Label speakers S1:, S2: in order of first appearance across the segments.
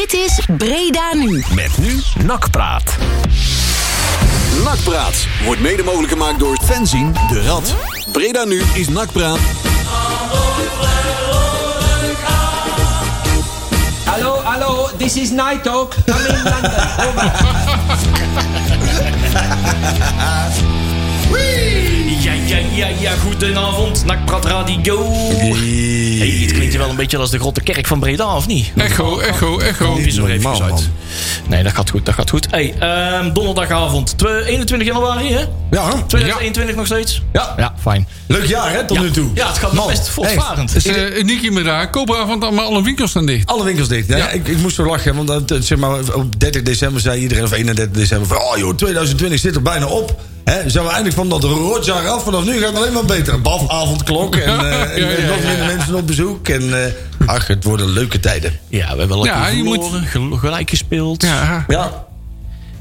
S1: Dit is Breda Nu.
S2: Met nu Nakpraat.
S3: Nakpraat wordt mede mogelijk gemaakt door Fenzin de Rad. Breda nu is Nakpraat.
S4: Hallo, hallo, this is Night Talk. Come in London. Over.
S5: ja, ja, ja, goedenavond. Nakprat Radio. Hey, het klinkt wel een beetje als de grote kerk van Breda, of niet?
S6: Echo, echo, echo.
S5: Je zo even uit.
S2: man.
S5: Nee, dat gaat goed, dat gaat goed. Hey, ehm, donderdagavond, twe- 21 januari, hè?
S2: Ja,
S5: 2021 nog steeds?
S2: Ja.
S5: Ja, fijn.
S2: leuk jaar hè, tot
S5: Ja.
S2: nu toe.
S5: Ja, het gaat nog best voortvarend.
S6: Het is eh, uniek in Breda. Koopavond, allemaal alle winkels staan dicht.
S2: Alle winkels dicht. Ja,
S6: Ja.
S2: Ik, ik moest zo lachen, want dat, eh, zeg maar, op 30 december zei iedereen, of 31 december, van, oh joh, 2020 zit er bijna op. Hè, zijn we eindelijk van dat rotjaar af. Vanaf nu gaat het alleen maar beter. Baf, avondklok en, eh, en,
S6: Ja, ja,
S2: en nog minder
S6: ja.
S2: mensen op bezoek. En eh, ach, het worden leuke tijden.
S5: Ja, we hebben lekker
S6: Ja, je moet-
S5: verloren, gel- gelijk gespeeld.
S6: Ja,
S2: Ja,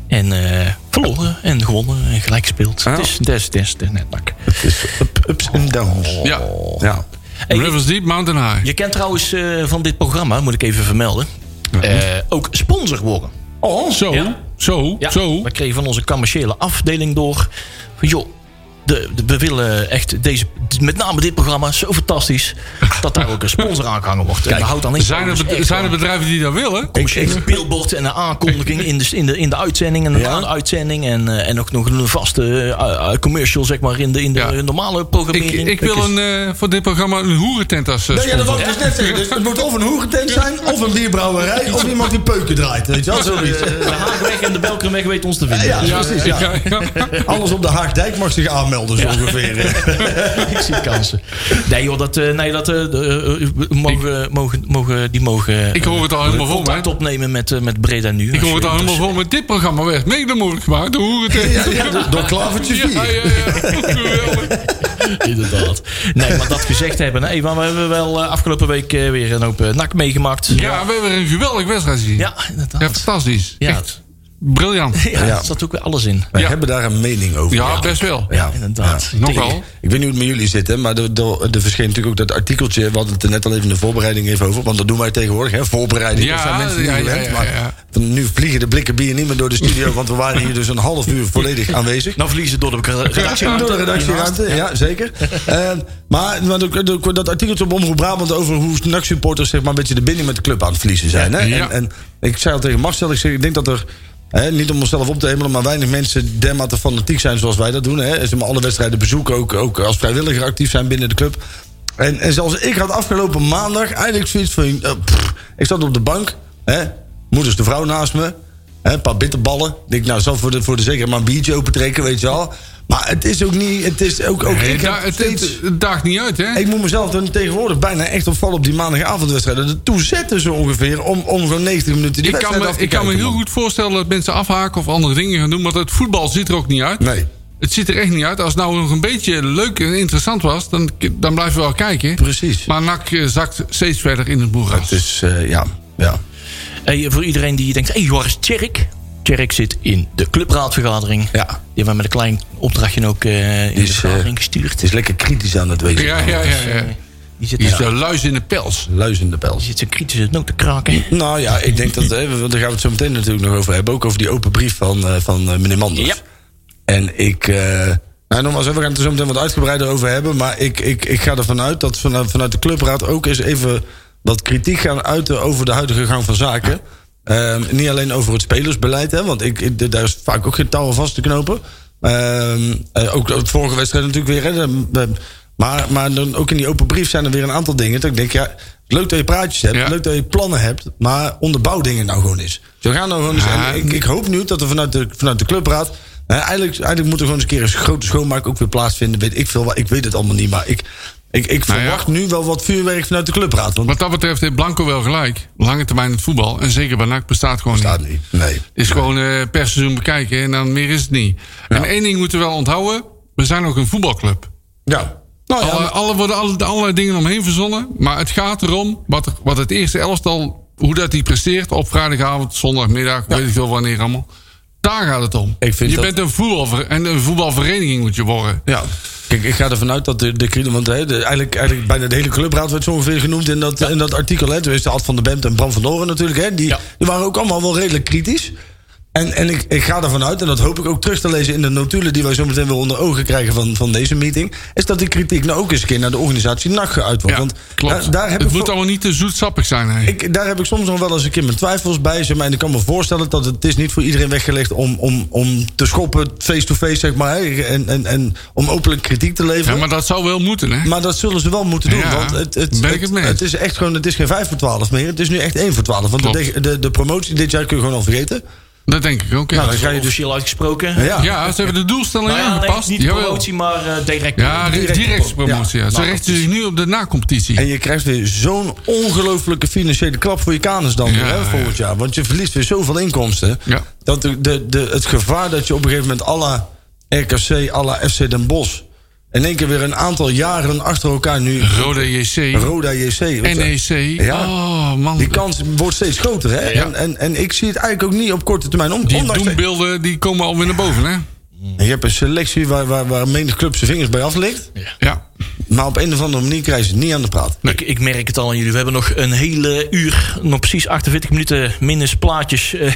S5: En eh, verloren en gewonnen en gelijk gespeeld.
S2: Ja.
S5: Het is, het is, het is, het is
S2: up, ups en downs.
S6: ja.
S2: Ja.
S5: Hey,
S6: Rivers Deep, Mountain High.
S5: Je kent trouwens eh, van dit programma, moet ik even vermelden, eh, ook sponsor worden.
S2: Oh,
S6: Zo,
S5: Ja.
S6: zo,
S5: Ja,
S6: zo.
S5: we kregen van onze commerciële afdeling door. Van, joh, de, de- we willen echt deze, met name dit programma zo fantastisch. dat daar ook een sponsor aangehangen wordt. En
S2: Kijk,
S5: dat houdt dan.
S6: Zijn er, zijn er bedrijven die dat willen?
S5: Commerciële billboard en een aankondiging in de, in de, in de uitzending en
S2: Ja.
S5: de uitzending. En, eh, en ook nog een vaste eh, eh, commercial, zeg maar, in de, in de
S6: Ja.
S5: normale programmering.
S6: ik wil een, voor dit programma een hoerentent als eh,
S2: Nee, ja, dat
S6: sponsor.
S2: wou ik dus net zeggen. Dus het moet of een hoerentent zijn, of een bierbrouwerij, of iemand die peuken draait. Weet je wel, zoiets.
S5: De Haagweg en de Belkerweg weet ons te vinden.
S2: Ja, precies. Alles op de Haagdijk mag zich aanmelden, zo ongeveer.
S5: ik zie kansen. Nee joh, dat, eh, nee, dat eh, de, eh, mogen, mogen, mogen, die mogen
S6: Ik hoor het al helemaal vol, hè?
S5: opnemen met, eh, met Breda nu.
S6: Ik hoor het al helemaal vol. Met dit programma werd mede mogelijk gemaakt.
S2: Ja, ja, door- door Klavertje
S6: Ja,
S2: 4.
S6: ja, ja. Geweldig.
S5: Inderdaad. Nee, maar dat gezegd hebben. Nee, maar we hebben wel afgelopen week eh, weer een hoop eh, nak meegemaakt.
S6: Ja, we hebben een geweldig wedstrijd gezien.
S5: Ja, inderdaad.
S6: Ja, fantastisch.
S5: Ja.
S6: Echt briljant.
S5: Ja,
S2: Ja.
S5: er zat ook weer alles in.
S2: Wij
S6: Ja.
S2: hebben daar een mening over.
S6: Ja, best wel.
S5: Ja, inderdaad.
S6: Nogal.
S2: Ik weet niet hoe het met jullie zit, hè, maar er, er, er verscheen natuurlijk ook dat artikeltje. We hadden het er net al even in de voorbereiding even over. Want dat doen wij tegenwoordig, hè? Voorbereiding.
S6: Ja,
S2: dat zijn mensen
S6: ja,
S2: gewend.
S6: ja,
S2: maar nu vliegen de blikken bier niet meer door de studio. want we waren hier dus een half uur volledig aanwezig.
S5: Nou verliezen door de redactie.
S2: Door de redactieruimte, ja, zeker. Eh, maar dat artikeltje op Omroep Brabant over hoe NAC-supporters zeg maar, een beetje de binding met de club aan het verliezen zijn. Hè?
S6: Ja.
S2: En, en ik zei al tegen Marcel, ik, zeg, ik denk dat er, niet om onszelf op te hemelen, maar weinig mensen dermate fanatiek zijn zoals wij dat doen. Maar, alle wedstrijden bezoeken, ook, ook als vrijwilliger actief zijn binnen de club. En, en zelfs ik had afgelopen maandag eigenlijk zoiets van... pff, ik zat op de bank, hè, moeders de vrouw naast me... Hè, een paar bitterballen. Ik denk, nou, zal voor de, voor de zekerheid maar een biertje opentrekken, weet je wel. Maar het is ook niet... Het is ook, ook
S6: Nee,
S2: ik,
S6: da-
S2: heb
S6: het,
S2: steeds,
S6: het, het daagt niet uit, hè?
S2: ik moet mezelf dan tegenwoordig bijna echt opvallen op die maandagavondwedstrijden. Ertoe zetten zo ongeveer om, om zo'n 90 minuten die
S6: Ik kan,
S2: wedstrijd
S6: me,
S2: af te
S6: ik kan me heel
S2: man.
S6: goed voorstellen dat mensen afhaken of andere dingen gaan doen. Want het voetbal ziet er ook niet uit.
S2: Nee,
S6: Het ziet er echt niet uit. Als het nou nog een beetje leuk en interessant was, dan, dan blijven we wel kijken.
S2: precies.
S6: Maar NAC eh, zakt steeds verder in het moeras.
S2: het is, eh, ja, ja.
S5: Hey, voor iedereen die denkt, hé, hey, waar is Tjerk? Tjerk zit in de clubraadvergadering.
S2: Ja.
S5: Die hebben we met een klein opdrachtje ook eh, in
S2: Die
S5: de
S2: is,
S5: vergadering
S2: eh,
S5: gestuurd.
S2: Het is lekker kritisch aan het wezen.
S6: Ja, ja, ja. ja.
S5: Die zit,
S6: Die is
S5: ja,
S6: de luis in de pels.
S5: Die
S2: pels.
S5: zit zijn kritische noot te kraken.
S2: Nou ja, ik denk dat... Hè, we- daar gaan we het zo meteen natuurlijk nog over hebben. Ook over die open brief van, eh, van eh, meneer Manders.
S5: Ja.
S2: En ik... eh nou, nogmaals, we gaan het er zo meteen wat uitgebreider over hebben. Maar ik, ik, ik ga ervan uit dat vanuit, vanuit de clubraad ook eens even wat kritiek gaan uiten over de huidige gang van zaken. Ehm, niet alleen over het spelersbeleid, hè, want ik, ik- daar is vaak ook geen touw aan vast te knopen. Eh, ook vorige wedstrijd natuurlijk weer. Hè, maar, maar dan ook in die open brief zijn er weer een aantal dingen. Dat ik denk, ja, leuk dat je praatjes hebt,
S6: Ja.
S2: leuk dat je plannen hebt, maar onderbouw dingen nou gewoon eens. Zo gaan nou gewoon eens.
S6: Ja.
S2: ik, ik hoop nu dat er vanuit de, vanuit de clubraad. eigenlijk, eigenlijk moet er gewoon eens een keer een grote schoonmaak ook weer plaatsvinden. Weet ik veel, ik weet het allemaal niet, maar ik, ik, ik
S6: Nou ja.
S2: verwacht nu wel wat vuurwerk vanuit de clubraad. Want
S6: Wat dat betreft heeft Blanco wel gelijk. Lange termijn het voetbal. En zeker bij NAC bestaat gewoon
S2: staat
S6: niet.
S2: niet. Nee.
S6: Is gewoon eh, per seizoen bekijken en dan meer is het niet. En één ding moeten we wel onthouden. We zijn ook een voetbalclub.
S2: Ja. Nou ja,
S6: alle,
S2: maar-
S6: alle worden alle, allerlei dingen omheen verzonnen. Maar het gaat erom wat, er- wat het eerste elftal, hoe dat die presteert op vrijdagavond, zondagmiddag, weet ik veel wanneer allemaal. Daar gaat het om.
S2: Ik vind
S6: je
S2: dat-
S6: bent een voetbalver en een voetbalvereniging moet je worden.
S2: ja. Kijk, ik ga ervan uit dat de, de kritiek... Want hè, de, eigenlijk, eigenlijk bijna de hele clubraad werd zo ongeveer genoemd in dat, in dat artikel. Hè. De Ad van der Bemt en Bram van Doren natuurlijk. Hè, die,
S5: Ja.
S2: die waren ook allemaal wel redelijk kritisch. En, en ik, ik ga ervan uit, en dat hoop ik ook terug te lezen in de notulen die wij zo meteen weer onder ogen krijgen van, van deze meeting. Is dat die kritiek nou ook eens een keer naar de organisatie NAC geuit wordt.
S6: Ja,
S2: Want
S6: klopt.
S2: Daar, daar heb
S6: het
S2: ik
S6: moet allemaal niet te zoetsappig zijn.
S2: Ik, daar heb ik soms nog wel eens een keer mijn twijfels bij. Zeg maar, en ik kan me voorstellen dat het is niet voor iedereen weggelegd om, om, om te schoppen face-to-face, zeg maar. hè, En, en, en om openlijk kritiek te leveren.
S6: ja, maar dat zou wel moeten, hè?
S2: Maar dat zullen ze wel moeten doen.
S6: Ja,
S2: want het, het,
S6: ben ik het mee eens.
S2: het is echt gewoon, het is geen 5 voor 12 meer. Het is nu echt 1 voor 12. Want de, de, de promotie dit jaar kun je gewoon al vergeten.
S6: Dat denk ik ook, ja.
S2: Nou, dan ga je dus.
S5: Officieel uitgesproken.
S2: Ja,
S6: ja, ze hebben de doelstelling
S5: Nou ja, nee,
S6: aangepast.
S5: niet
S6: Jawel.
S5: promotie, maar eh, direct.
S6: Ja,
S2: direct-
S6: direct promotie. Ja.
S2: Ja.
S6: Ze
S2: Nou,
S6: richten zich nu op de na-competitie.
S2: En je krijgt weer zo'n ongelooflijke financiële klap voor je kanus dan weer, hè, volgend jaar. Want je verliest weer zoveel inkomsten.
S6: Ja.
S2: Dat de, de, de, het gevaar dat je op een gegeven moment à la RKC, à la FC Den Bosch... in één keer weer een aantal jaren achter elkaar nu...
S6: Roda JC,
S2: Roda JC.
S6: NEC.
S2: Ja.
S6: Oh, man.
S2: Die kans wordt steeds groter. Hè?
S6: Ja.
S2: En, en, en ik zie het eigenlijk ook niet op korte termijn om.
S6: Die doembeelden die komen alweer naar boven, hè?
S2: je hebt een selectie waar, waar, waar menig club zijn vingers bij aflikt.
S6: Ja.
S2: Maar op een of andere manier krijgen ze het niet aan de praat.
S5: Ik, ik merk het al aan jullie. We hebben nog een hele uur, nog precies 48 minuten minus plaatjes. eh,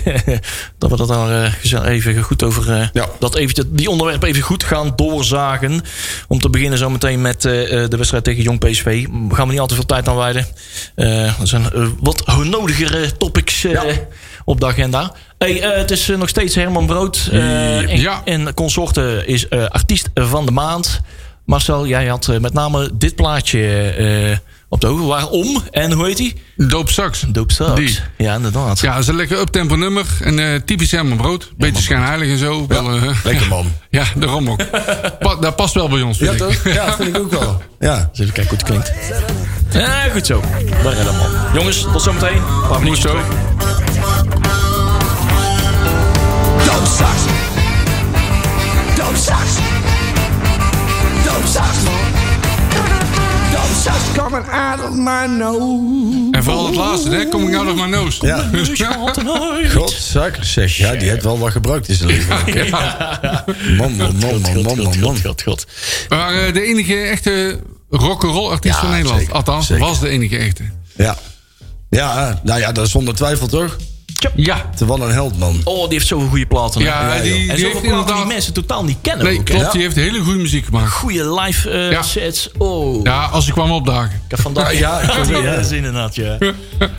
S5: dat we dat daar eh, even goed over. eh,
S2: Ja.
S5: Dat eventjes, die onderwerpen even goed gaan doorzagen. Om te beginnen zo meteen met de wedstrijd tegen Jong PSV. We gaan we niet al te veel tijd aan wijden. Er zijn wat nodigere topics
S2: Ja.
S5: op de agenda. Hey, het is nog steeds Herman Brood. en,
S6: Ja.
S5: en consorten is artiest van de maand. Marcel, jij had eh, met name dit plaatje eh, op de ogen. Waarom? En hoe heet die?
S6: Doop Sax.
S5: Dope Sucks.
S6: Die.
S5: Ja, inderdaad.
S6: Ja, dat is een lekker uptempo nummer. En eh, typisch Herman Brood. Beetje schijnheilig en zo. Wel,
S2: Lekker man.
S6: ja, daarom ook. Pa, dat past wel bij ons, vind
S2: Ja, toch? Ja, dat vind ik ook wel. Ja.
S5: Eens even kijken hoe het klinkt. Ja, goed zo. Daar redden man. Jongens, tot zometeen.
S6: Goed zo.
S7: Dope coming out of my nose.
S6: En vooral het laatste, hè? Coming out of my nose.
S2: Ja.
S5: Godzak.
S2: Godzak, zeg. Ja, die heeft wel wat gebruikt in zijn leven. Man, man, man, man, man, man, man.
S5: God, God.
S6: Maar eh, de enige echte rock'n'roll artiest
S2: Ja,
S6: van Nederland.
S2: zeker,
S6: Althans,
S2: zeker.
S6: was de enige echte.
S2: Ja. Ja, nou ja, dat is zonder twijfel toch?
S6: Ja.
S2: Het is wel een held, man.
S5: Oh, die heeft zoveel goede platen. hè?
S6: Ja,
S2: Ja,
S6: die,
S5: en
S6: heeft
S5: zoveel platen die mensen totaal niet kennen.
S6: Nee,
S5: ook, hè?
S6: klopt.
S2: Ja.
S6: Die heeft hele goede muziek gemaakt.
S5: Goede live eh,
S6: Ja.
S5: sets. Oh.
S6: Ja, als ik kwam opdagen.
S5: Ik heb vandaag
S2: Ja, ik heb-
S5: ja, dat is inderdaad, ja.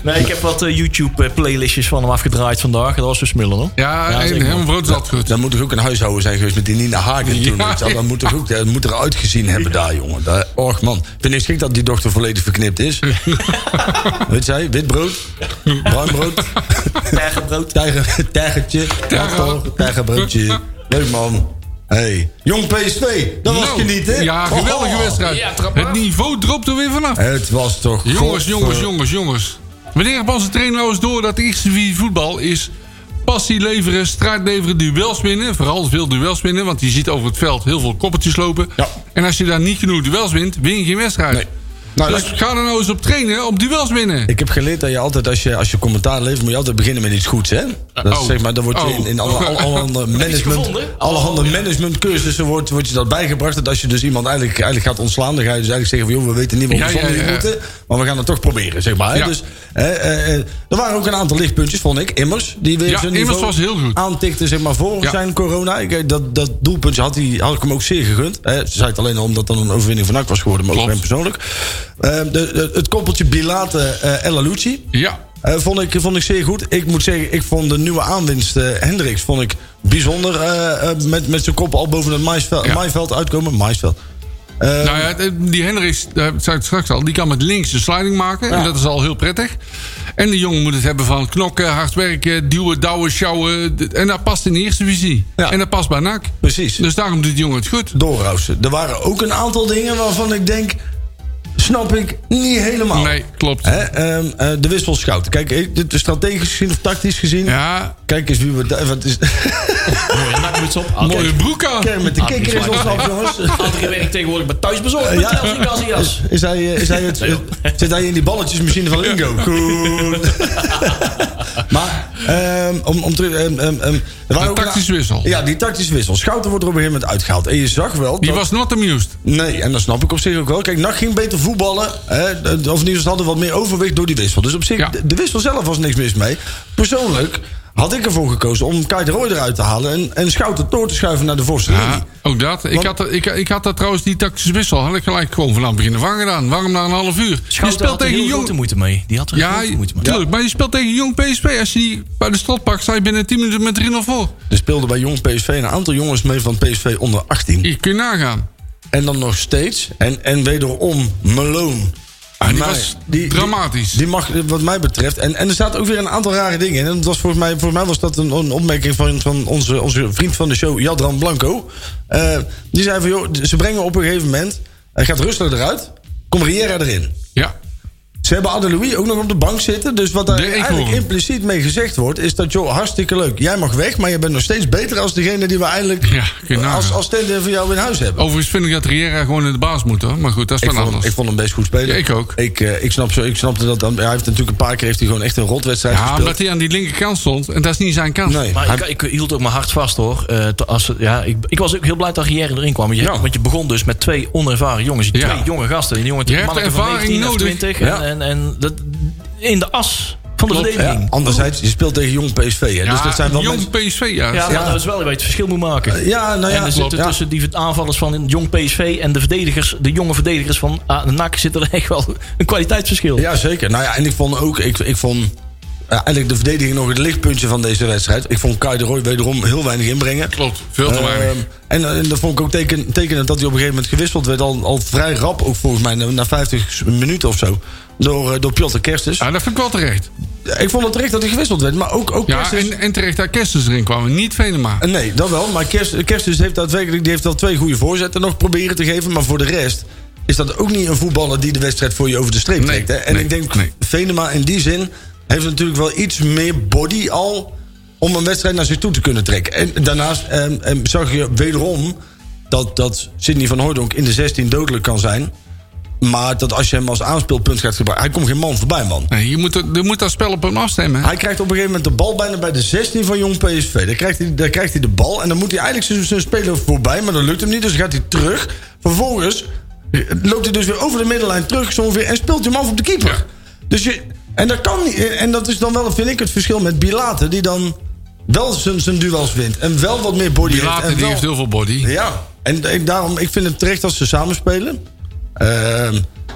S5: Nee, ik heb wat eh, YouTube-playlistjes van hem afgedraaid vandaag. Dat was dus smullen, hoor.
S6: Ja,
S5: dat
S6: en helemaal brood altijd goed.
S2: Dan moet er ook een huishouden zijn geweest met die Nina Hagen toen.
S6: Ja.
S2: weet. Dan moet er ook, dat moet er uitgezien hebben daar, jongen. Daar, och man. Ik vind het gek dat die dochter volledig verknipt is. Weet jij, wit brood, bruin brood,
S5: Tergenbrood.
S2: tijger, tijgertje, tijger, tijgerbroodje. Leuk man. Hey. Jong PSV, dat was
S6: Nou,
S2: genieten.
S6: Ja, geweldige wedstrijd. Het niveau dropt er weer vanaf.
S2: Het was toch...
S6: Jongens,
S2: godver-
S6: jongens, jongens, jongens. Wanneer heeft onze trainer nou eens door dat de eerste divisie voetbal is... passie leveren, strijd leveren, duels winnen. Vooral veel duels winnen, want je ziet over het veld heel veel koppeltjes lopen.
S2: Ja.
S6: En als je daar niet genoeg duels wint, win je geen wedstrijd.
S2: Nee. Nou,
S6: dus ga er nou eens op trainen, op duels winnen.
S2: Ik heb geleerd dat je altijd, als je, als je commentaar levert, moet je altijd beginnen met iets goeds, hè? Dat is,
S6: Oh.
S2: zeg maar, dan wordt je
S6: Oh.
S2: in, in alle, alle, alle andere management,
S5: gevonden?
S2: allerhande
S5: Oh,
S2: managementcursussen wordt, wordt je dat bijgebracht. Dat als je dus iemand eigenlijk, eigenlijk gaat ontslaan, dan ga je dus eigenlijk zeggen van, joh, we weten niet wat we zonder
S6: ja,
S2: moeten, maar we gaan het toch proberen, zeg maar. hè. Dus, hè, eh, eh, er waren ook een aantal lichtpuntjes, vond ik. Immers, die weer
S6: Ja,
S2: zijn
S6: Immers was heel goed.
S2: aantikte, zeg maar, voor zijn corona. Ik, eh, dat, dat doelpuntje had, hij, had ik hem ook zeer gegund. Hè. Ze zei het alleen al omdat het een overwinning van NAC was geworden, maar ook
S6: Klopt.
S2: voor hem persoonlijk. Eh, de, de- het koppeltje Bilate eh El Alouci.
S6: Ja,
S2: Eh, vond, ik, vond ik zeer goed. Ik moet zeggen, ik vond de nieuwe aanwinst eh, Hendricks vond ik bijzonder. eh, eh, met, met zijn kop al boven het maisveld,
S6: Ja.
S2: maaiveld uitkomen. Maisveld. Eh,
S6: nou ja, die Hendricks, dat zei ik straks al, die kan met links de sliding maken. En dat is al heel prettig. En de jongen moet het hebben van knokken, hard werken, duwen, douwen, sjouwen. En dat past in de eerste visie.
S2: Ja.
S6: En dat past bij NAC.
S2: Precies.
S6: Dus daarom doet die jongen het goed.
S2: Doorrousen. Er waren ook een aantal dingen waarvan ik denk... Snap ik niet helemaal.
S6: Nee, klopt.
S2: Hè, ehm, eh, de wissel schouten. Kijk, eh, dit is strategisch gezien of tactisch gezien.
S6: Ja,
S2: Kijk eens wie we... Wat is,
S5: Mooie nakmuts op.
S6: Mooie
S5: kijk.
S6: broek aan.
S2: Kijk, met de kikker is
S5: is
S2: ons af, jongens.
S5: Adrie werkt tegenwoordig bij thuisbezorgd.
S2: Ja.
S5: Met Chelsea Casillas.
S2: Is hij, eh, is hij het, zit hij in die balletjesmachine van Lingo? Goed. maar, eh, ehm, om, om terug... ehm, ehm, ehm, er een-
S6: tactische wissel.
S2: Ja, die tactische wissel. Schouten wordt er op een gegeven moment uitgehaald. En je zag wel...
S6: Die
S2: dat-
S6: was not amused.
S2: Nee, en dat snap ik op zich ook wel. Kijk, NAC ging beter voetballen. Hè, of in ieder geval ze hadden wat meer overwicht door die wissel. Dus op zich,
S6: Ja.
S2: de, de wissel zelf was niks mis mee. Persoonlijk had ik ervoor gekozen om Kai de Roy eruit te halen... en, en Schouten door te schuiven naar de voorste.
S6: Ja, ook dat. Ik had, er- ik, ik had dat trouwens, die tactische wissel, had ik gelijk gewoon vanaf het begin aan gedaan. Waarom na een half uur? Je speelt
S5: had er
S6: tegen jong...
S5: moeite mee. Die had er
S6: Ja,
S5: grote moeite mee.
S6: tuurlijk. Maar je speelt tegen jong PSV. Als je die bij de slot pakt, sta je binnen 10 minuten met 3-0 voor.
S2: Er speelden bij jong PSV een aantal jongens mee van PSV onder 18.
S6: Je kun je nagaan.
S2: En dan nog steeds. En, en wederom Malone.
S6: Ah, die
S2: Maar
S6: was dramatisch.
S2: Die, mag, wat mij betreft. En, en er zaten ook weer een aantal rare dingen in. En dat was volgens, mij, volgens mij was dat een, een opmerking van, van onze, onze vriend van de show, Jadran Blanco. Eh, die zei van, joh, ze brengen op een gegeven moment... Hij gaat Rustler eruit. Kom Riera erin.
S6: Ja.
S2: Ze hebben Adelouis ook nog op de bank zitten. Dus wat daar eigenlijk impliciet mee gezegd wordt... is dat, joh, hartstikke leuk. Jij mag weg, maar je bent nog steeds beter... als degene die we eigenlijk
S6: Ja,
S2: als, als stand voor jou in huis hebben.
S6: Overigens vind ik dat Riera gewoon in de baas moet hoor. Maar goed, dat is wel
S2: hem,
S6: anders.
S2: ik vond hem best goed spelen.
S6: Ja, ik ook.
S2: Ik, eh, ik, snap zo, ik snapte dat. dan- Hij heeft natuurlijk een paar keer heeft hij gewoon echt een rotwedstrijd
S6: Ja,
S2: gespeeld.
S6: omdat hij aan die linkerkant stond. En dat is niet zijn kans.
S2: Nee,
S5: Maar
S2: hij-
S5: ik, ik hield ook mijn hart vast hoor. Eh, als, ja, ik, ik was ook heel blij dat Rière erin kwam. Want je,
S2: Ja.
S5: want je begon dus met twee onervaren jongens.
S6: Ja.
S5: Twee jonge gasten. Die jongen
S6: Je hebt
S5: manneke van
S6: ervaring
S5: 19 of
S6: nodig.
S5: 20.
S2: Ja.
S5: En, en, en dat, in de as van de verdediging.
S2: ja, anderzijds, je speelt tegen jong PSV. Hè,
S6: Ja,
S2: dus dat zijn wel
S6: jong
S2: mensen-
S6: PSV, ja.
S5: Ja, maar dat is wel waar je het verschil moet maken.
S2: Ja, nou ja,
S5: en er
S2: klopt,
S5: zitten
S2: ja.
S5: tussen die aanvallers van jong PSV en de verdedigers, de jonge verdedigers van ah, de NAC zit er echt wel een kwaliteitsverschil.
S2: Ja, zeker. Nou ja, en ik vond ook... Ik, ik vond ja, eigenlijk de verdediging nog het lichtpuntje van deze wedstrijd. Ik vond Kai de Roy wederom heel weinig inbrengen.
S6: Klopt, veel te weinig.
S2: Ehm, en, en dat vond ik ook teken, tekenend dat hij op een gegeven moment gewisseld werd. Al, al vrij rap, ook volgens mij na, na 50 minuten of zo. Door, eh, door Piotr Kerstes.
S6: Ja, dat vind ik wel terecht.
S2: Ik vond het terecht dat hij gewisseld werd. Maar ook, ook
S6: Ja, en, en terecht dat Kerstens erin kwam. Niet Venema.
S2: Eh, Nee, dat wel. Maar Kerst, Kerstus heeft daadwerkelijk die heeft wel twee goede voorzetten nog proberen te geven. Maar voor de rest is dat ook niet een voetballer die de wedstrijd voor je over de streep
S6: Nee,
S2: trekt. Hè? En
S6: nee,
S2: ik denk,
S6: nee.
S2: Venema in die zin heeft natuurlijk wel iets meer body al om een wedstrijd naar zich toe te kunnen trekken. En daarnaast ehm, ehm, zag je wederom dat, dat Sidney van Hooydonk in de 16 dodelijk kan zijn. Maar dat als je hem als aanspeelpunt gaat gebruiken... Hij komt geen man voorbij, man.
S6: Nee, je moet, je moet dat spel op hem afstemmen.
S2: Hij krijgt op een gegeven moment de bal bijna bij de 16 van Jong PSV. Daar krijgt hij, daar krijgt hij de bal en dan moet hij eigenlijk zijn- speler voorbij. Maar dat lukt hem niet, dus gaat hij terug. Vervolgens loopt hij dus weer over de middenlijn terug zo ongeveer, en speelt hij hem af op de keeper.
S6: Ja.
S2: Dus je, en dat kan niet. En dat is dan wel, vind ik, het verschil met Bilate... die dan wel zijn, zijn duels wint. En wel wat meer body
S6: Die
S2: heeft.
S6: die
S2: wel-
S6: heeft heel veel body.
S2: ja, en ik, daarom, ik vind het terecht als ze samenspelen. Ehm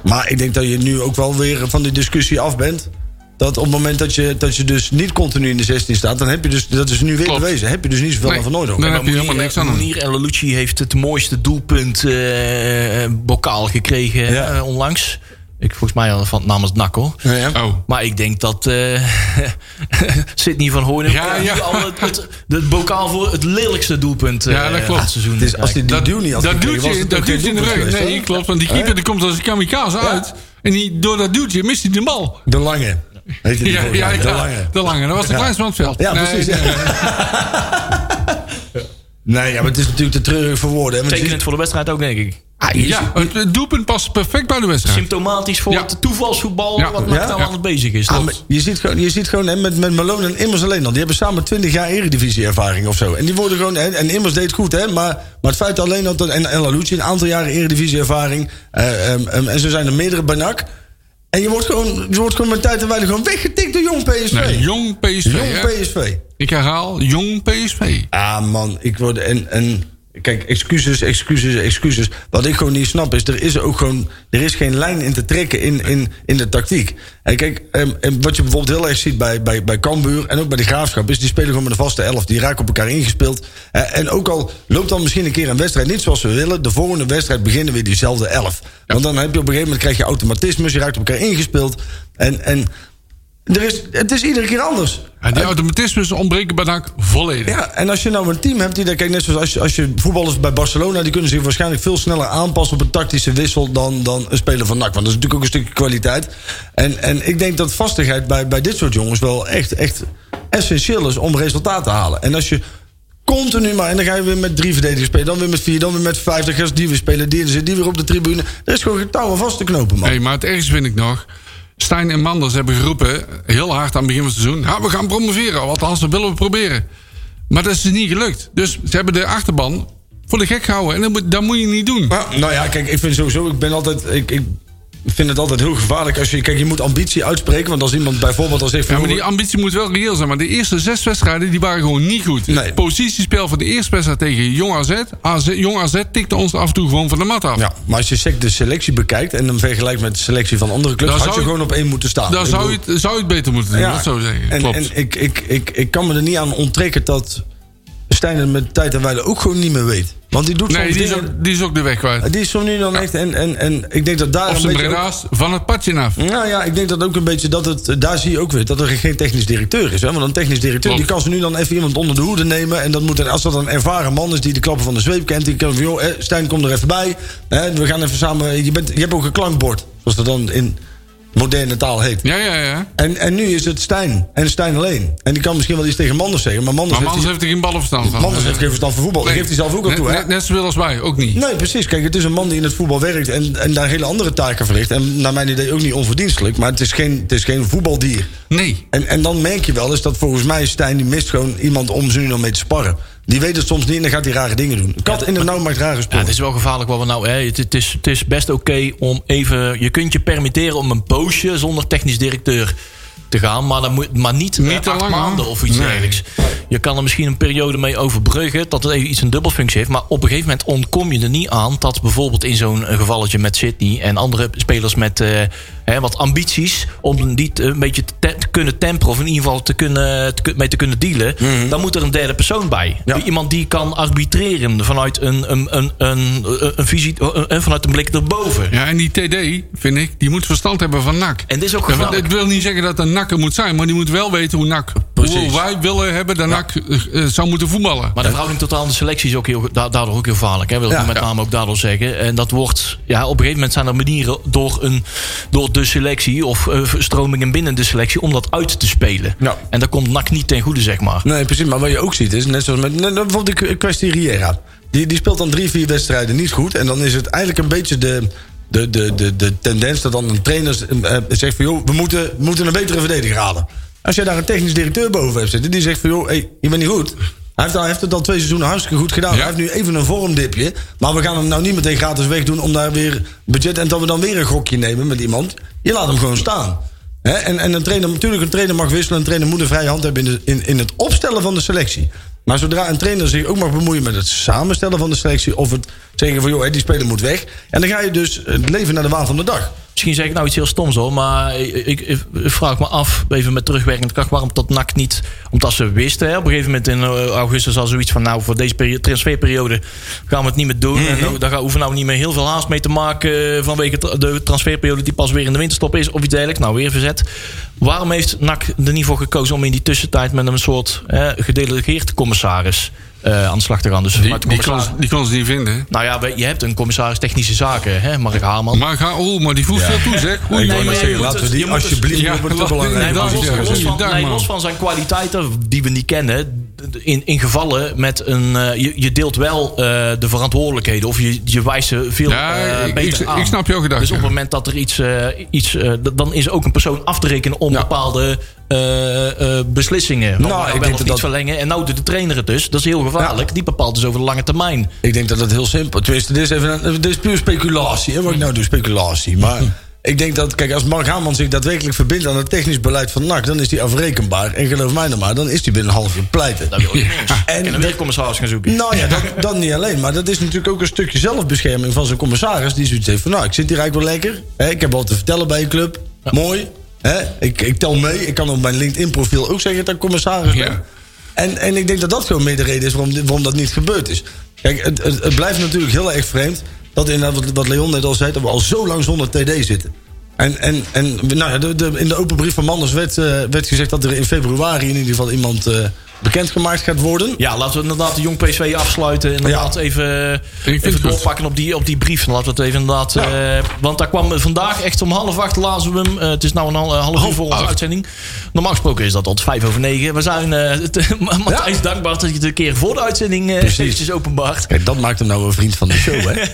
S2: maar ik denk dat je nu ook wel weer van die discussie af bent. Dat op het moment dat je, dat je dus niet continu in de 16 staat... dan heb je dus, dat is nu weer
S6: Klopt.
S2: bewezen... heb je dus niet zoveel
S6: Nee,
S2: Van Noordhoek.
S6: nee.
S5: Maar
S6: heb je helemaal niks aan
S5: en Lelucci heeft het mooiste doelpunt eh, bokaal gekregen
S2: Ja.
S5: eh, onlangs. Ik volgens mij al van namens NAC hoor.
S2: Ja, ja.
S6: Oh.
S5: Maar ik denk dat eh Sidney van Hoorn
S6: Ja, ja.
S5: al het, het, het bokaal voor het lelijkste doelpunt eh,
S6: Ja, dat klopt.
S5: van het seizoen.
S2: Dus als hij die
S6: Dat,
S2: duw niet
S6: dat dat
S2: geen
S6: duwtje in de
S2: doelpunt
S6: rug.
S2: geweest,
S6: Nee, klopt. Want die keeper die komt als een kamikaze uit. En die, door dat duwtje mist hij de bal.
S2: De Lange. Heet hij die
S6: Ja,
S2: volgens
S6: ja,
S2: mij,
S6: ja,
S2: de Lange.
S6: de lange. Dat was de
S2: Ja.
S6: kleinste van het veld.
S2: Ja,
S6: Nee,
S2: precies.
S6: nee.
S2: Nee, ja, maar het is natuurlijk te treurig voor woorden. hè,
S5: Tekenend voor de wedstrijd ook, denk ik.
S2: Ah,
S6: Ja, het, het doelpunt past perfect bij de wedstrijd.
S5: Symptomatisch voor
S6: Ja.
S5: het toevalsvoetbal
S6: Ja.
S5: wat NAC
S2: Ja.
S5: nou
S2: Ja.
S5: aan het bezig is.
S2: Ah, je ziet gewoon, je ziet gewoon hè, met, met Malone en Immers alleen al. Die hebben samen 20 jaar eredivisie-ervaring of zo. En die worden gewoon. En, en Immers deed het goed, hè? Maar, maar het feit alleen dat. En, en Lalucci een aantal jaren eredivisie-ervaring. eh, ehm, ehm, en zo zijn er meerdere bij NAC. En je wordt gewoon, je wordt gewoon met tijd en wijle gewoon weggetikt door jong PSV.
S6: Nee, jong PSV.
S2: jong
S6: hè?
S2: PSV.
S6: Ik herhaal, jong PSV.
S2: Ah man, ik word. En, en kijk, excuses, excuses, excuses. Wat ik gewoon niet snap is, er is ook gewoon. Er is geen lijn in te trekken in, in, in de tactiek. En kijk, ehm, en wat je bijvoorbeeld heel erg ziet bij, bij, bij Cambuur en ook bij de Graafschap, is die spelen gewoon met een vaste elf. Die raken op elkaar ingespeeld. Eh, en ook al loopt dan misschien een keer een wedstrijd niet zoals we willen, de volgende wedstrijd beginnen weer diezelfde elf. Want dan heb je op een gegeven moment krijg je automatismes, je raakt op elkaar ingespeeld. En, en er is, het is iedere keer anders.
S6: En die automatismes ontbreken bij NAC volledig.
S2: Ja, en als je nou een team hebt die kijk, net zoals als je, als je voetballers bij Barcelona, die kunnen zich waarschijnlijk veel sneller aanpassen op een tactische wissel dan, dan een speler van NAC. Want dat is natuurlijk ook een stukje kwaliteit. En, en ik denk dat vastigheid bij, bij dit soort jongens wel echt, echt essentieel is om resultaat te halen. En als je continu maar, en dan ga je weer met drie verdedigers spelen, dan weer met vier, dan weer met vijf, dan gaan die weer spelen, die, die weer op de tribune. Er is gewoon geen touw aan vast te knopen, man.
S6: Nee, maar het ergste vind ik nog. Stijn en Manders hebben geroepen, heel hard aan het begin van het seizoen... Ja, we gaan promoveren, althans dat willen we proberen. Maar dat is dus niet gelukt. Dus ze hebben de achterban voor de gek gehouden. En dat moet, moet je niet doen.
S2: Maar, nou ja, kijk, ik vind sowieso, ik ben altijd. Ik, ik vind het altijd heel gevaarlijk als je. Kijk, je moet ambitie uitspreken. Want als iemand bijvoorbeeld al zegt.
S6: Ja, maar die ambitie moet wel reëel zijn. Maar de eerste zes wedstrijden die waren gewoon niet goed.
S2: Nee.
S6: Het positiespel van de eerste wedstrijd tegen Jong AZ, AZ... Jong AZ tikte ons af en toe gewoon van de mat af.
S2: Ja, maar als je de selectie bekijkt en dan vergelijkt met de selectie van andere clubs,
S6: Dan
S2: had je
S6: zou je-
S2: gewoon op één moeten staan.
S6: Dan
S2: Ik
S6: zou
S2: bedoel-
S6: je, het, zou je het beter moeten doen, dat zou ik zeggen.
S2: En,
S6: Klopt.
S2: en ik, ik, ik, ik kan me er niet aan onttrekken dat Stijn het met tijd en wijle ook gewoon niet meer weet. Want die doet
S6: nee,
S2: soms
S6: die is,
S2: dingen...
S6: ook, die is ook de weg kwijt.
S2: Die is zo nu dan echt... En, en, en ik denk dat daar
S6: Of
S2: een beetje... ook-
S6: van het padje af.
S2: nou ja, ik denk dat ook een beetje dat het. Daar zie je ook weer dat er geen technisch directeur is. Hè? Want een technisch directeur
S6: Klopt.
S2: die kan ze nu dan even iemand onder de hoede nemen. En dat moet, en als dat een ervaren man is die de klappen van de zweep kent. Die kan van, joh, hè, Stijn, kom er even bij. Hè, we gaan even samen. Je, bent, je hebt ook een klankbord. Zoals dat dan in moderne taal heet.
S6: Ja, ja, ja.
S2: En, en nu is het Stijn. En Stijn alleen. En die kan misschien wel iets tegen Manders zeggen. Maar Manders,
S6: Maar Mans
S2: heeft,
S6: heeft er geen ballenverstand van.
S2: Manders heeft geen verstand van voetbal.
S6: Nee.
S2: geeft hij zelf ook al toe. Hè?
S6: Net, net zoveel als wij, ook niet.
S2: Nee, precies. Kijk, het is een man die in het voetbal werkt en, en daar hele andere taken verricht. En naar mijn idee ook niet onverdienstelijk. Maar het is geen, het is geen voetbaldier.
S6: Nee.
S2: En, en dan merk je wel eens dat volgens mij Stijn die mist gewoon iemand om ze nu nog mee te sparren. Die weet het soms niet en dan gaat hij rare dingen doen. Kat in de nauw maakt rare
S5: Ja,
S2: sprongen.
S5: het is wel gevaarlijk wat we nou. Hè, het, het, is, het is best oké om even. Je kunt je permitteren om een poosje zonder technisch directeur te gaan. Maar, dan moet, maar niet,
S6: Niet
S5: eh, acht
S6: lang,
S5: maanden of iets
S6: Nee.
S5: dergelijks. Je kan er misschien een periode mee overbruggen. Dat het even iets een dubbelfunctie heeft. Maar op een gegeven moment ontkom je er niet aan. Dat bijvoorbeeld in zo'n eh, gevalletje met Sydney. En andere spelers met eh, hè, wat ambities. Om die te- een beetje te, kunnen temperen. Of in ieder geval te kunnen, te, mee te kunnen dealen. Dan moet er een derde persoon bij.
S2: Mhm. Ja.
S5: Iemand die kan arbitreren vanuit een, een, een, een, een, visie, een- vanuit een blik erboven.
S6: Ja, en die TD, vind ik, die moet verstand hebben van NAC.
S5: En dit is ook
S6: Ja. Het wil niet zeggen dat een NAC er moet zijn, maar die moet wel weten hoe NAC... Hoe wij willen hebben dat NAC eh, eh, zou moeten voetballen.
S5: Maar de verhouding tot aan de selectie is ook heel, da- daardoor ook heel gevaarlijk. Hè, wil ik met name ook daardoor zeggen. En dat wordt, ja, op een gegeven moment zijn er manieren door, een, door de selectie of eh, stromingen binnen de selectie om dat uit te spelen.
S2: Ja.
S5: En daar komt NAC niet ten goede, zeg maar.
S2: Nee, precies. Maar wat je ook ziet is, net zoals met net, bijvoorbeeld de kwestie Riera. Die, die speelt dan drie, vier wedstrijden niet goed. En dan is het eigenlijk een beetje de, de, de, de, de tendens dat dan een trainer zegt van... joh, we moeten, we moeten een betere verdediger halen. Als je daar een technisch directeur boven hebt zitten... die zegt van, joh, hey, je bent niet goed. Hij heeft, al, heeft het al twee seizoenen hartstikke goed gedaan.
S6: Ja.
S2: Hij heeft nu even een vormdipje. Maar we gaan hem nou niet meteen gratis wegdoen... om daar weer budget... en dat we dan weer een gokje nemen met iemand. Je laat hem gewoon staan. En, en een trainer, natuurlijk, een trainer mag wisselen. Een trainer moet een vrije hand hebben in, de, in, in het opstellen van de selectie. Maar zodra een trainer zich ook mag bemoeien met het samenstellen van de selectie. of het zeggen van joh, die speler moet weg. En dan ga je dus het leven naar de waan van de dag.
S5: Misschien zeg ik nou iets heel stoms hoor, maar ik, ik, ik vraag me af, even met terugwerkende kracht, waarom dat NAC niet, omdat ze wisten, hè, op een gegeven moment in eh, augustus al zoiets van, nou voor deze peri- transferperiode gaan we het niet meer doen. En nou, daar hoeven we nou niet meer heel veel haast mee te maken eh, vanwege de transferperiode die pas weer in de winterstop is of iets dergelijks. Nou, weer verzet. Waarom heeft NAC er niet voor gekozen om in die tussentijd met een soort eh, gedelegeerd commissaris eh, aan de slag te gaan? Dus
S6: Die,
S5: de
S6: die, kon, die kon ze niet vinden.
S5: nou ja, je hebt een commissaris technische zaken, hè, Mark Haarman.
S6: Maar, ga, oh, maar die voegt veel toe, zeg. Oei,
S2: Ik
S5: nee, maar
S2: net
S5: je
S2: zeggen, laten we
S5: het-
S2: die
S5: je
S2: alsjeblieft
S6: Ja,
S2: het te
S6: laat-
S2: belangrijk.
S5: Nee, maar los, van, nee, los zijn kwaliteiten die we niet kennen. In, in gevallen met een. eh, je, je deelt wel eh, de verantwoordelijkheden. Of je, je wijst ze veel
S6: Ja,
S5: beter
S6: ik-
S5: aan.
S6: ik snap jouw gedachte,
S5: Dus op het moment dat er iets. iets dan is ook een persoon af te rekenen om bepaalde beslissingen.
S2: Nou,
S5: Nou,
S2: ik
S5: wel
S2: denk dat
S5: niet
S2: dat-
S5: verlengen. En nou doet de trainer het dus. Dat is heel gevaarlijk.
S2: Ja.
S5: Die bepaalt dus over de lange termijn.
S2: Ik denk dat het heel simpel Tenminste, dit is, even een, dit is puur speculatie. Hè, wat ik nou doe, speculatie. Maar ik denk dat, kijk, als Mark Haman zich daadwerkelijk verbindt aan het technisch beleid van NAC... dan is hij afrekenbaar. En geloof mij nou maar, dan is hij binnen een half jaar pleiten.
S5: Dat wil eens.
S2: En
S5: En dan weer commissaris gaan zoeken.
S2: Nou ja, dat, dat niet alleen. Maar dat is natuurlijk ook een stukje zelfbescherming van zijn commissaris. Die zoiets heeft van, nou, ik zit hier eigenlijk wel lekker. Hè, ik heb wat te vertellen bij je club. Mooi. Hè, ik, ik tel mee. Ik kan op mijn LinkedIn-profiel ook zeggen dat ik commissaris ben.
S6: Ja.
S2: En, en ik denk dat dat gewoon meer de reden is waarom, waarom dat niet gebeurd is. Kijk, het, het, het blijft natuurlijk heel erg vreemd... dat inderdaad, wat, wat Leon net al zei... dat we al zo lang zonder TD zitten. En, en, en nou ja, de, de, in de open brief van Manders werd, eh, werd gezegd... dat er in februari in ieder geval iemand eh, bekendgemaakt gaat worden.
S5: Ja, laten we inderdaad de Jong PSV afsluiten. Inderdaad even,
S6: het
S5: even
S6: goed.
S5: doorpakken op die, op die brief. Laten we het even inderdaad... eh, want daar kwam vandaag echt om half acht lazen we hem. Eh, het is nou een hal- eh, half uur voor onze
S6: acht.
S5: uitzending. Normaal gesproken is dat tot vijf over negen. We zijn eh, het- Matthijs dankbaar dat je het een keer voor de uitzending
S2: Precies.
S5: eventjes openbaart.
S2: Kijk, dat maakt hem nou een vriend van de show, hè?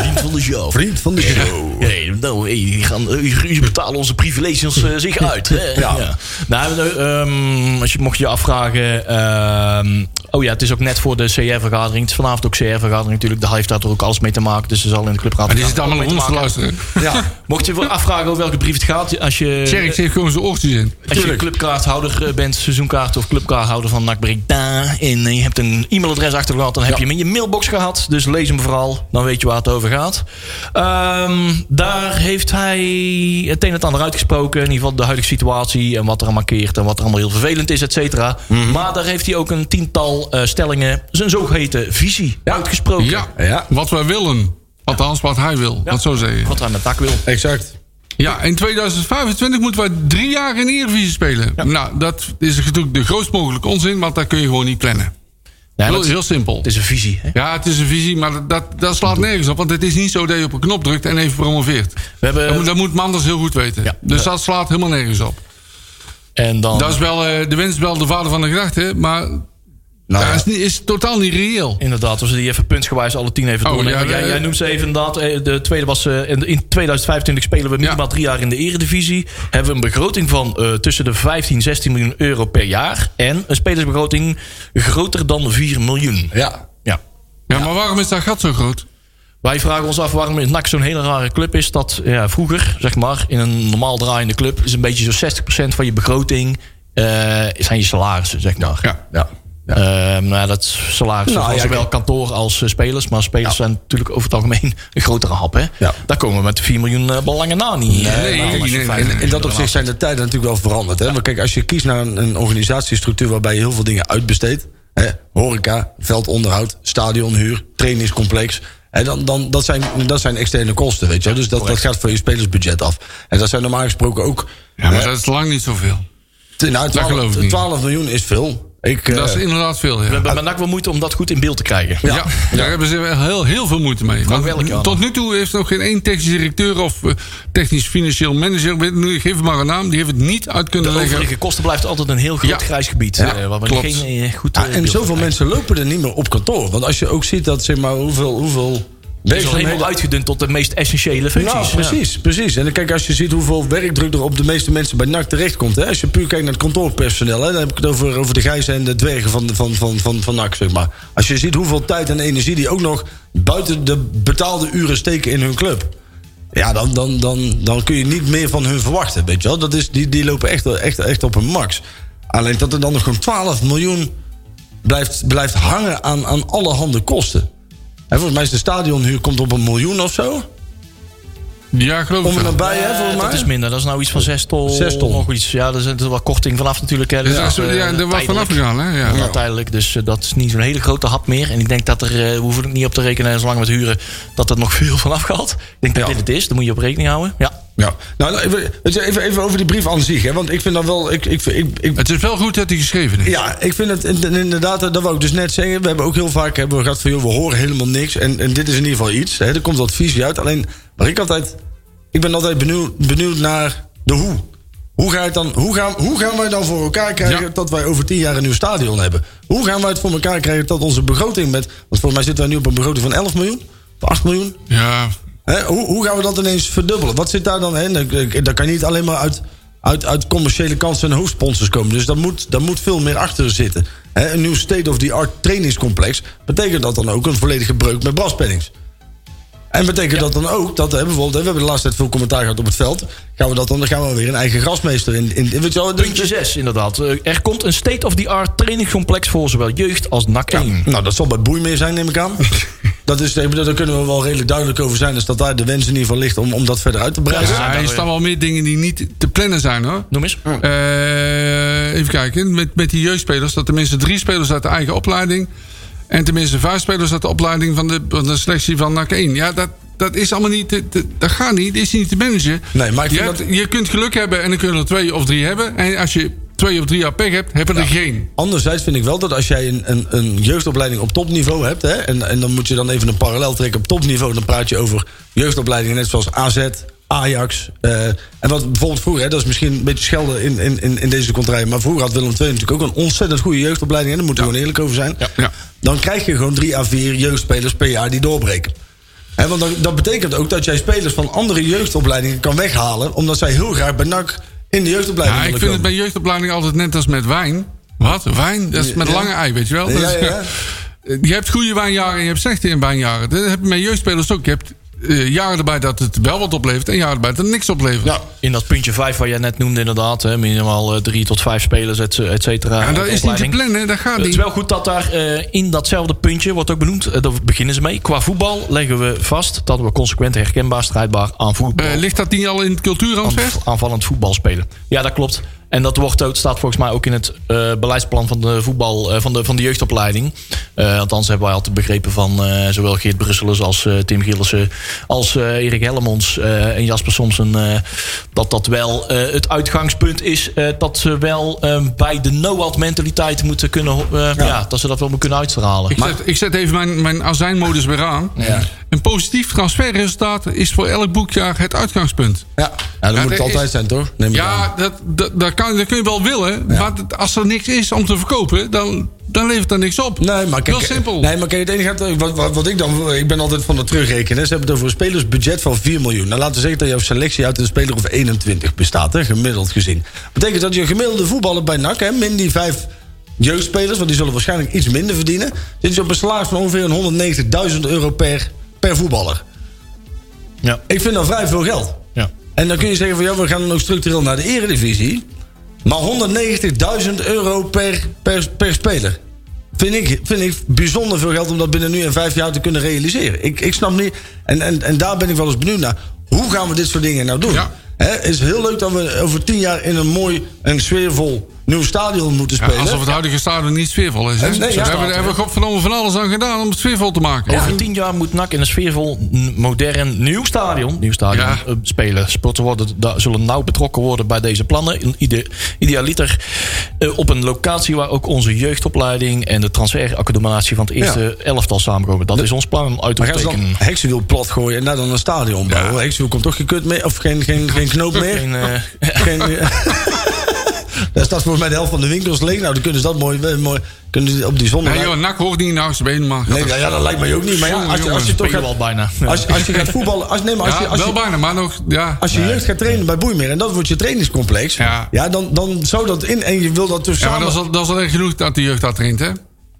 S5: Vriend van de show.
S2: Vriend van de show.
S5: Nee, nou, hey, die gaan, u, u betalen onze privileges zich uit. Hè?
S2: Ja.
S5: Nou, eh, ehm, als je, mocht je je afvragen. ehm, oh ja, het is ook net voor de CR-vergadering. Het is vanavond ook CR-vergadering natuurlijk. Daar heeft daar ook alles mee te maken. Dus ze zal in de clubraad.
S6: Maar die zit allemaal ons te luisteren.
S2: Ja,
S5: Mocht je je afvragen over welke brief het gaat. Als je,
S6: Sherry heeft gewoon zijn oortjes in.
S5: als je clubkaarthouder eh, bent, seizoenkaart of clubkaarthouder van NAC Breda. En eh, je hebt een e-mailadres achtergelaten. Dan heb je hem in je mailbox gehad. Dus lees hem vooral. Dan weet je waar het over gaat. Ehm, daar heeft hij het een en het ander uitgesproken. In ieder geval de huidige situatie. En wat er aan markeert. En wat er allemaal heel vervelend is, et cetera. Maar daar heeft hij ook een tiental eh, stellingen. Zijn zogeheten visie uitgesproken.
S6: Ja,
S2: Ja.
S6: wat wij willen. Althans, wat hij wil. Dat zo zeggen.
S5: Wat hij met NAC wil.
S2: exact.
S6: Ja, in 2025 moeten wij drie jaar in Eredivisie spelen. Nou, dat is natuurlijk de grootst mogelijke onzin, want dat kun je gewoon niet plannen.
S5: Ja,
S6: Heel,
S5: dat-
S6: heel simpel.
S5: het is een visie. Hè?
S6: Ja, het is een visie, maar dat- dat, dat slaat nergens op. Want het is niet zo dat je op een knop drukt en even promoveert.
S5: We hebben,
S6: Dat moet, dat moet Manders heel goed weten.
S5: Ja.
S6: Dus dat slaat helemaal nergens op.
S5: en dan,
S6: Dat is wel, eh, de wens is wel de vader van de gedachte, maar
S2: Nou, ja.
S6: is, niet, is totaal niet reëel.
S5: Inderdaad, als we die even puntsgewijs alle tien even
S6: Oh, ja, de-
S5: jij, jij noemt ze even inderdaad. eh, De tweede was eh, in in 2025 spelen we minimaal
S6: Ja.
S5: drie jaar in de eredivisie. Hebben we een begroting van eh, tussen de 15 16 miljoen euro per jaar. En een spelersbegroting groter dan 4 miljoen.
S2: Ja.
S5: Ja.
S6: Ja, maar waarom is dat gat zo groot?
S5: Wij vragen ons af waarom NAC zo'n hele rare club is. Dat ja, vroeger, zeg maar, in een normaal draaiende club... is een beetje zo'n 60% van je begroting... eh, zijn je salarissen, zeg maar.
S6: Ja.
S2: Ja.
S5: Ehm, nou, dat is salaris
S2: Nou, ja,
S5: zowel kantoor als eh, spelers. Maar spelers zijn natuurlijk over het algemeen een grotere hap. Hè?
S2: Ja.
S5: Daar komen we met de 4 miljoen eh, belangen na niet.
S6: nee, nee, nee,
S2: In dat opzicht zijn de tijden natuurlijk wel veranderd. Hè? Maar kijk, als je kiest naar een, een organisatiestructuur waarbij je heel veel dingen uitbesteedt. Hè? Horeca, veldonderhoud, stadionhuur, trainingscomplex. Hè? Dan, dan, dat, zijn, dat zijn externe kosten, weet je wel. Dus dat, dat gaat van je spelersbudget af. En dat zijn normaal gesproken ook...
S6: Ja, maar dat is lang niet zoveel.
S2: nou, 12,
S6: geloof ik niet.
S2: 12 miljoen is veel. Ik, eh,
S6: Dat is inderdaad veel, ja.
S5: We hebben NAC wel moeite om dat goed in beeld te krijgen.
S6: Ja, daar hebben ze wel heel, heel veel moeite mee.
S5: Welke dan?
S6: tot nu toe heeft nog geen één technisch directeur of eh, technisch financieel manager, weet- nu, geef hem maar een naam, die heeft het niet uit
S5: De
S6: kunnen leggen.
S5: overige kosten blijft altijd een heel groot
S6: Ja.
S5: grijs gebied.
S6: Ja,
S5: eh, waar we
S6: klopt.
S5: geen eh, goed
S2: Ja,
S5: eh,
S2: en zoveel
S5: krijgen.
S2: mensen lopen er niet meer op kantoor. Want als je ook ziet dat, zeg maar, hoeveel... hoeveel
S5: Het is al helemaal uitgedund tot de meest essentiële functies.
S2: Nou,
S5: Ja.
S2: precies, precies. En dan kijk, als je ziet hoeveel werkdruk er op de meeste mensen bij NAC terechtkomt. Hè? Als je puur kijkt naar het kantoorpersoneel. Hè? Dan heb ik het over, over de grijzen en de dwergen van, van, van, van, van NAC, zeg maar. Als je ziet hoeveel tijd en energie die ook nog buiten de betaalde uren steken in hun club. Ja, dan, dan, dan, dan kun je niet meer van hun verwachten, weet je wel. Dat is, die, die lopen echt, echt, echt op een max. Alleen dat er dan nog gewoon 12 miljoen blijft, blijft hangen aan, aan allerhande kosten. En volgens mij is de stadionhuur komt op een miljoen of zo.
S6: Ja, geloof
S2: Om
S6: ik
S2: er
S6: wel.
S2: nabij, hè, volgens mij.
S5: Dat is minder. Dat is nou iets van 6 ton. Nog iets. Ja, er zit er wat korting vanaf natuurlijk. Hè. Dus
S6: Ja,
S5: dat is, eh,
S6: ja, er was vanaf gegaan, hè? Ja.
S5: Ja, tijdelijk. Dus eh, dat is niet zo'n hele grote hap meer. En ik denk dat er, eh, we hoeven het niet op te rekenen, zolang we het huren, dat er nog veel vanaf gaat. Ik denk dat dit het is. Daar moet je op rekening houden. Ja.
S2: Ja. Nou, nou, even, even, over die brief aan zich. Hè, want ik vind dat wel... Ik, ik, ik, ik,
S6: Het is wel goed dat hij geschreven is.
S2: ja, ik vind het in- inderdaad... Dat wou ik dus net zeggen. We hebben ook heel vaak hebben we gehad van... Joh, we horen helemaal niks. En, en dit is in ieder geval iets. Hè, er komt wat visie uit. Alleen, waar ik altijd... Ik ben altijd benieuwd, benieuwd naar de hoe. Hoe, ga dan, hoe, gaan, hoe gaan wij dan voor elkaar krijgen...
S6: Ja.
S2: dat wij over tien jaar een nieuw stadion hebben? Hoe gaan wij het voor elkaar krijgen dat onze begroting met... Want volgens mij zitten wij nu op een begroting van 11 miljoen? Of 8 miljoen?
S6: Ja,
S2: Hè, hoe, hoe gaan we dat ineens verdubbelen? Wat zit daar dan in? Dat- kan niet alleen maar uit, uit, uit commerciële kansen en hoofdsponsors komen. Dus daar moet, daar moet veel meer achter zitten. Hè, een nieuw state-of-the-art trainingscomplex. Betekent dat dan ook een volledige breuk met braspennings? En betekent dat dan ook dat, hè, bijvoorbeeld, hè, we hebben de laatste tijd veel commentaar gehad op het veld. Gaan we dat dan, dan gaan we weer een eigen grasmeester in. in, dus-
S5: Puntje 6, inderdaad. Eh, Er komt een state-of-the-art trainingcomplex voor zowel jeugd als NAC 1.
S2: Nou, dat zal bij Boeimeer zijn, neem ik aan. dat is, ik bedoel, daar kunnen we wel redelijk duidelijk over zijn. Dus dat daar de wens in ieder geval ligt om, om dat verder uit te breiden.
S6: ja er staan wel meer dingen die niet te plannen zijn, hoor.
S5: Noem eens.
S6: Eh, even kijken, met, met die jeugdspelers, dat tenminste drie spelers uit de eigen opleiding. En tenminste vijf spelers uit de opleiding van de, van de selectie van NAC 1. Ja, dat, dat is allemaal niet, te- te- dat gaat niet, dat is niet te managen.
S2: Nee, maar ik
S6: je,
S2: dat-
S6: je kunt geluk hebben en dan kunnen er twee of drie hebben. En als je twee of drie jaar pech hebt, hebben er geen.
S2: Anderzijds vind ik wel dat als jij een, een, een jeugdopleiding op topniveau hebt... Hè, en, en dan moet je dan even een parallel trekken op topniveau... dan praat je over jeugdopleidingen net zoals AZ, Ajax. eh, en wat bijvoorbeeld vroeger, hè, dat is misschien een beetje schelden in, in, in, in deze contraille... maar vroeger had Willem II natuurlijk ook een ontzettend goede jeugdopleiding... en daar moeten we gewoon eerlijk over zijn.
S6: Ja.
S2: Dan krijg je gewoon drie à vier jeugdspelers per jaar die doorbreken. Want dan, dat betekent ook dat jij spelers van andere jeugdopleidingen kan weghalen... omdat zij heel graag bij NAC in de jeugdopleiding
S6: Ja, ik vind het bij jeugdopleiding altijd net als met wijn. Wat? Wijn? Dat is met
S2: Ja.
S6: lange ei, weet je wel?
S2: Ja, ja, ja.
S6: Je hebt goede wijnjaren en je hebt slechte wijnjaren. Dat heb je met jeugdspelers ook. Je hebt eh, jaren erbij dat het wel wat oplevert en jaren erbij dat het niks oplevert.
S2: Ja.
S5: In dat puntje 5 wat jij net noemde, inderdaad. Hè, minimaal eh, drie tot vijf spelers, et, et cetera.
S6: En dat is niet te plannen, dat gaat
S5: Het is
S6: niet.
S5: wel goed dat daar eh, in datzelfde puntje, wordt ook benoemd, eh, daar beginnen ze mee. Qua voetbal leggen we vast dat we consequent herkenbaar, strijdbaar aan voetbal.
S6: Eh, ligt dat niet al in het cultuurhandvest?
S5: aan- aanvallend voetbal spelen. Ja, dat klopt. En dat wordt ook, staat volgens mij ook in het eh, beleidsplan van de, voetbal, eh, van de, van de jeugdopleiding. Eh, althans hebben wij altijd begrepen van eh, zowel Geert Brusselers als eh, Tim Gillissen... als eh, Erik Hellemons eh, en Jasper Somsen... eh, dat dat wel eh, het uitgangspunt is... eh, dat ze wel bij de no-out mentaliteit moeten kunnen... eh, ja. dat ze dat wel moeten kunnen uitstralen.
S6: Ik zet, ik zet even mijn, mijn azijnmodus weer aan.
S5: Ja.
S6: Een positief transferresultaat is voor elk boekjaar het uitgangspunt.
S2: Ja, ja dat
S6: Ja,
S2: moet het altijd
S6: is-
S2: zijn, toch? Neem.
S6: Ja, dat, dat, dat, kan, dat kun je wel willen. Maar als er niks is om te verkopen, dan, dan levert er niks op.
S2: Nee, maar kijk,
S6: Heel simpel.
S2: Nee, maar kijk, het enige wat, wat, wat ik dan. Ik ben altijd van het terugrekenen. Ze hebben het over een spelersbudget van 4 miljoen. Nou, laten we zeggen dat jouw selectie uit een speler of 21 bestaat, hè, gemiddeld gezien. Betekent dat je gemiddelde voetballer bij NAC, hè, min die vijf jeugdspelers, want die zullen waarschijnlijk iets minder verdienen. Zit je op een salaris van ongeveer een 190.000 euro per, per voetballer.
S5: Ja.
S2: Ik vind dat vrij veel geld.
S5: Ja.
S2: En dan kun je zeggen van ja, we gaan dan ook structureel naar de eredivisie. Maar 190.000 euro per, per, per speler. Vind ik, vind ik bijzonder veel geld om dat binnen nu en vijf jaar te kunnen realiseren. Ik, ik snap niet. En, en, en daar ben ik wel eens benieuwd naar. Hoe gaan we dit soort dingen nou doen?
S6: Ja.
S2: Het is heel leuk dat we over tien jaar in een mooi en sfeervol nieuw stadion moeten
S6: Ja,
S2: spelen.
S6: alsof het huidige stadion niet sfeervol is. Hè?
S2: Nee, ja,
S6: Daar hebben,
S2: staat,
S6: hebben we godverdomme van alles aan gedaan om het sfeervol te maken.
S5: Over tien jaar moet NAC in een sfeervol, modern, nieuw stadion, nieuw stadion
S6: Ja.
S5: eh, spelen. Sporten worden, daar zullen nauw betrokken worden bij deze plannen. Ide- Idealiter eh, op een locatie waar ook onze jeugdopleiding en de transferaccommodatie van het eerste elftal samenkomen. Dat is ons plan om uit te tekenen.
S2: Heksenwiel plat gooien en daar dan een stadion bouwen? Heksenwiel komt toch geen kut meer? Of geen, geen, geen knoop meer?
S5: Geen, eh,
S2: Geen, daar staat volgens mij de helft van de winkels leeg. Nou, dan kunnen ze dat mooi, eh, mooi kunnen ze op die zondag.
S6: Nee, joh, NAC hoort niet in de achtste benen, maar...
S2: Nee, ja, dat lijkt mij ook niet. Maar ja, als je, als je toch gaat,
S5: bijna.
S2: als, als je gaat voetballen, als, nee, maar als
S6: ja,
S2: je, als
S6: wel
S2: je,
S6: bijna, maar nog... Ja,
S2: als je jeugd gaat trainen bij Boeimeer en dat wordt je trainingscomplex,
S6: Ja.
S2: ja, dan, dan zou dat in en je wil dat dus
S6: ja maar
S2: samen.
S6: dat is, al, dat is al erg genoeg dat de jeugd daar traint, hè?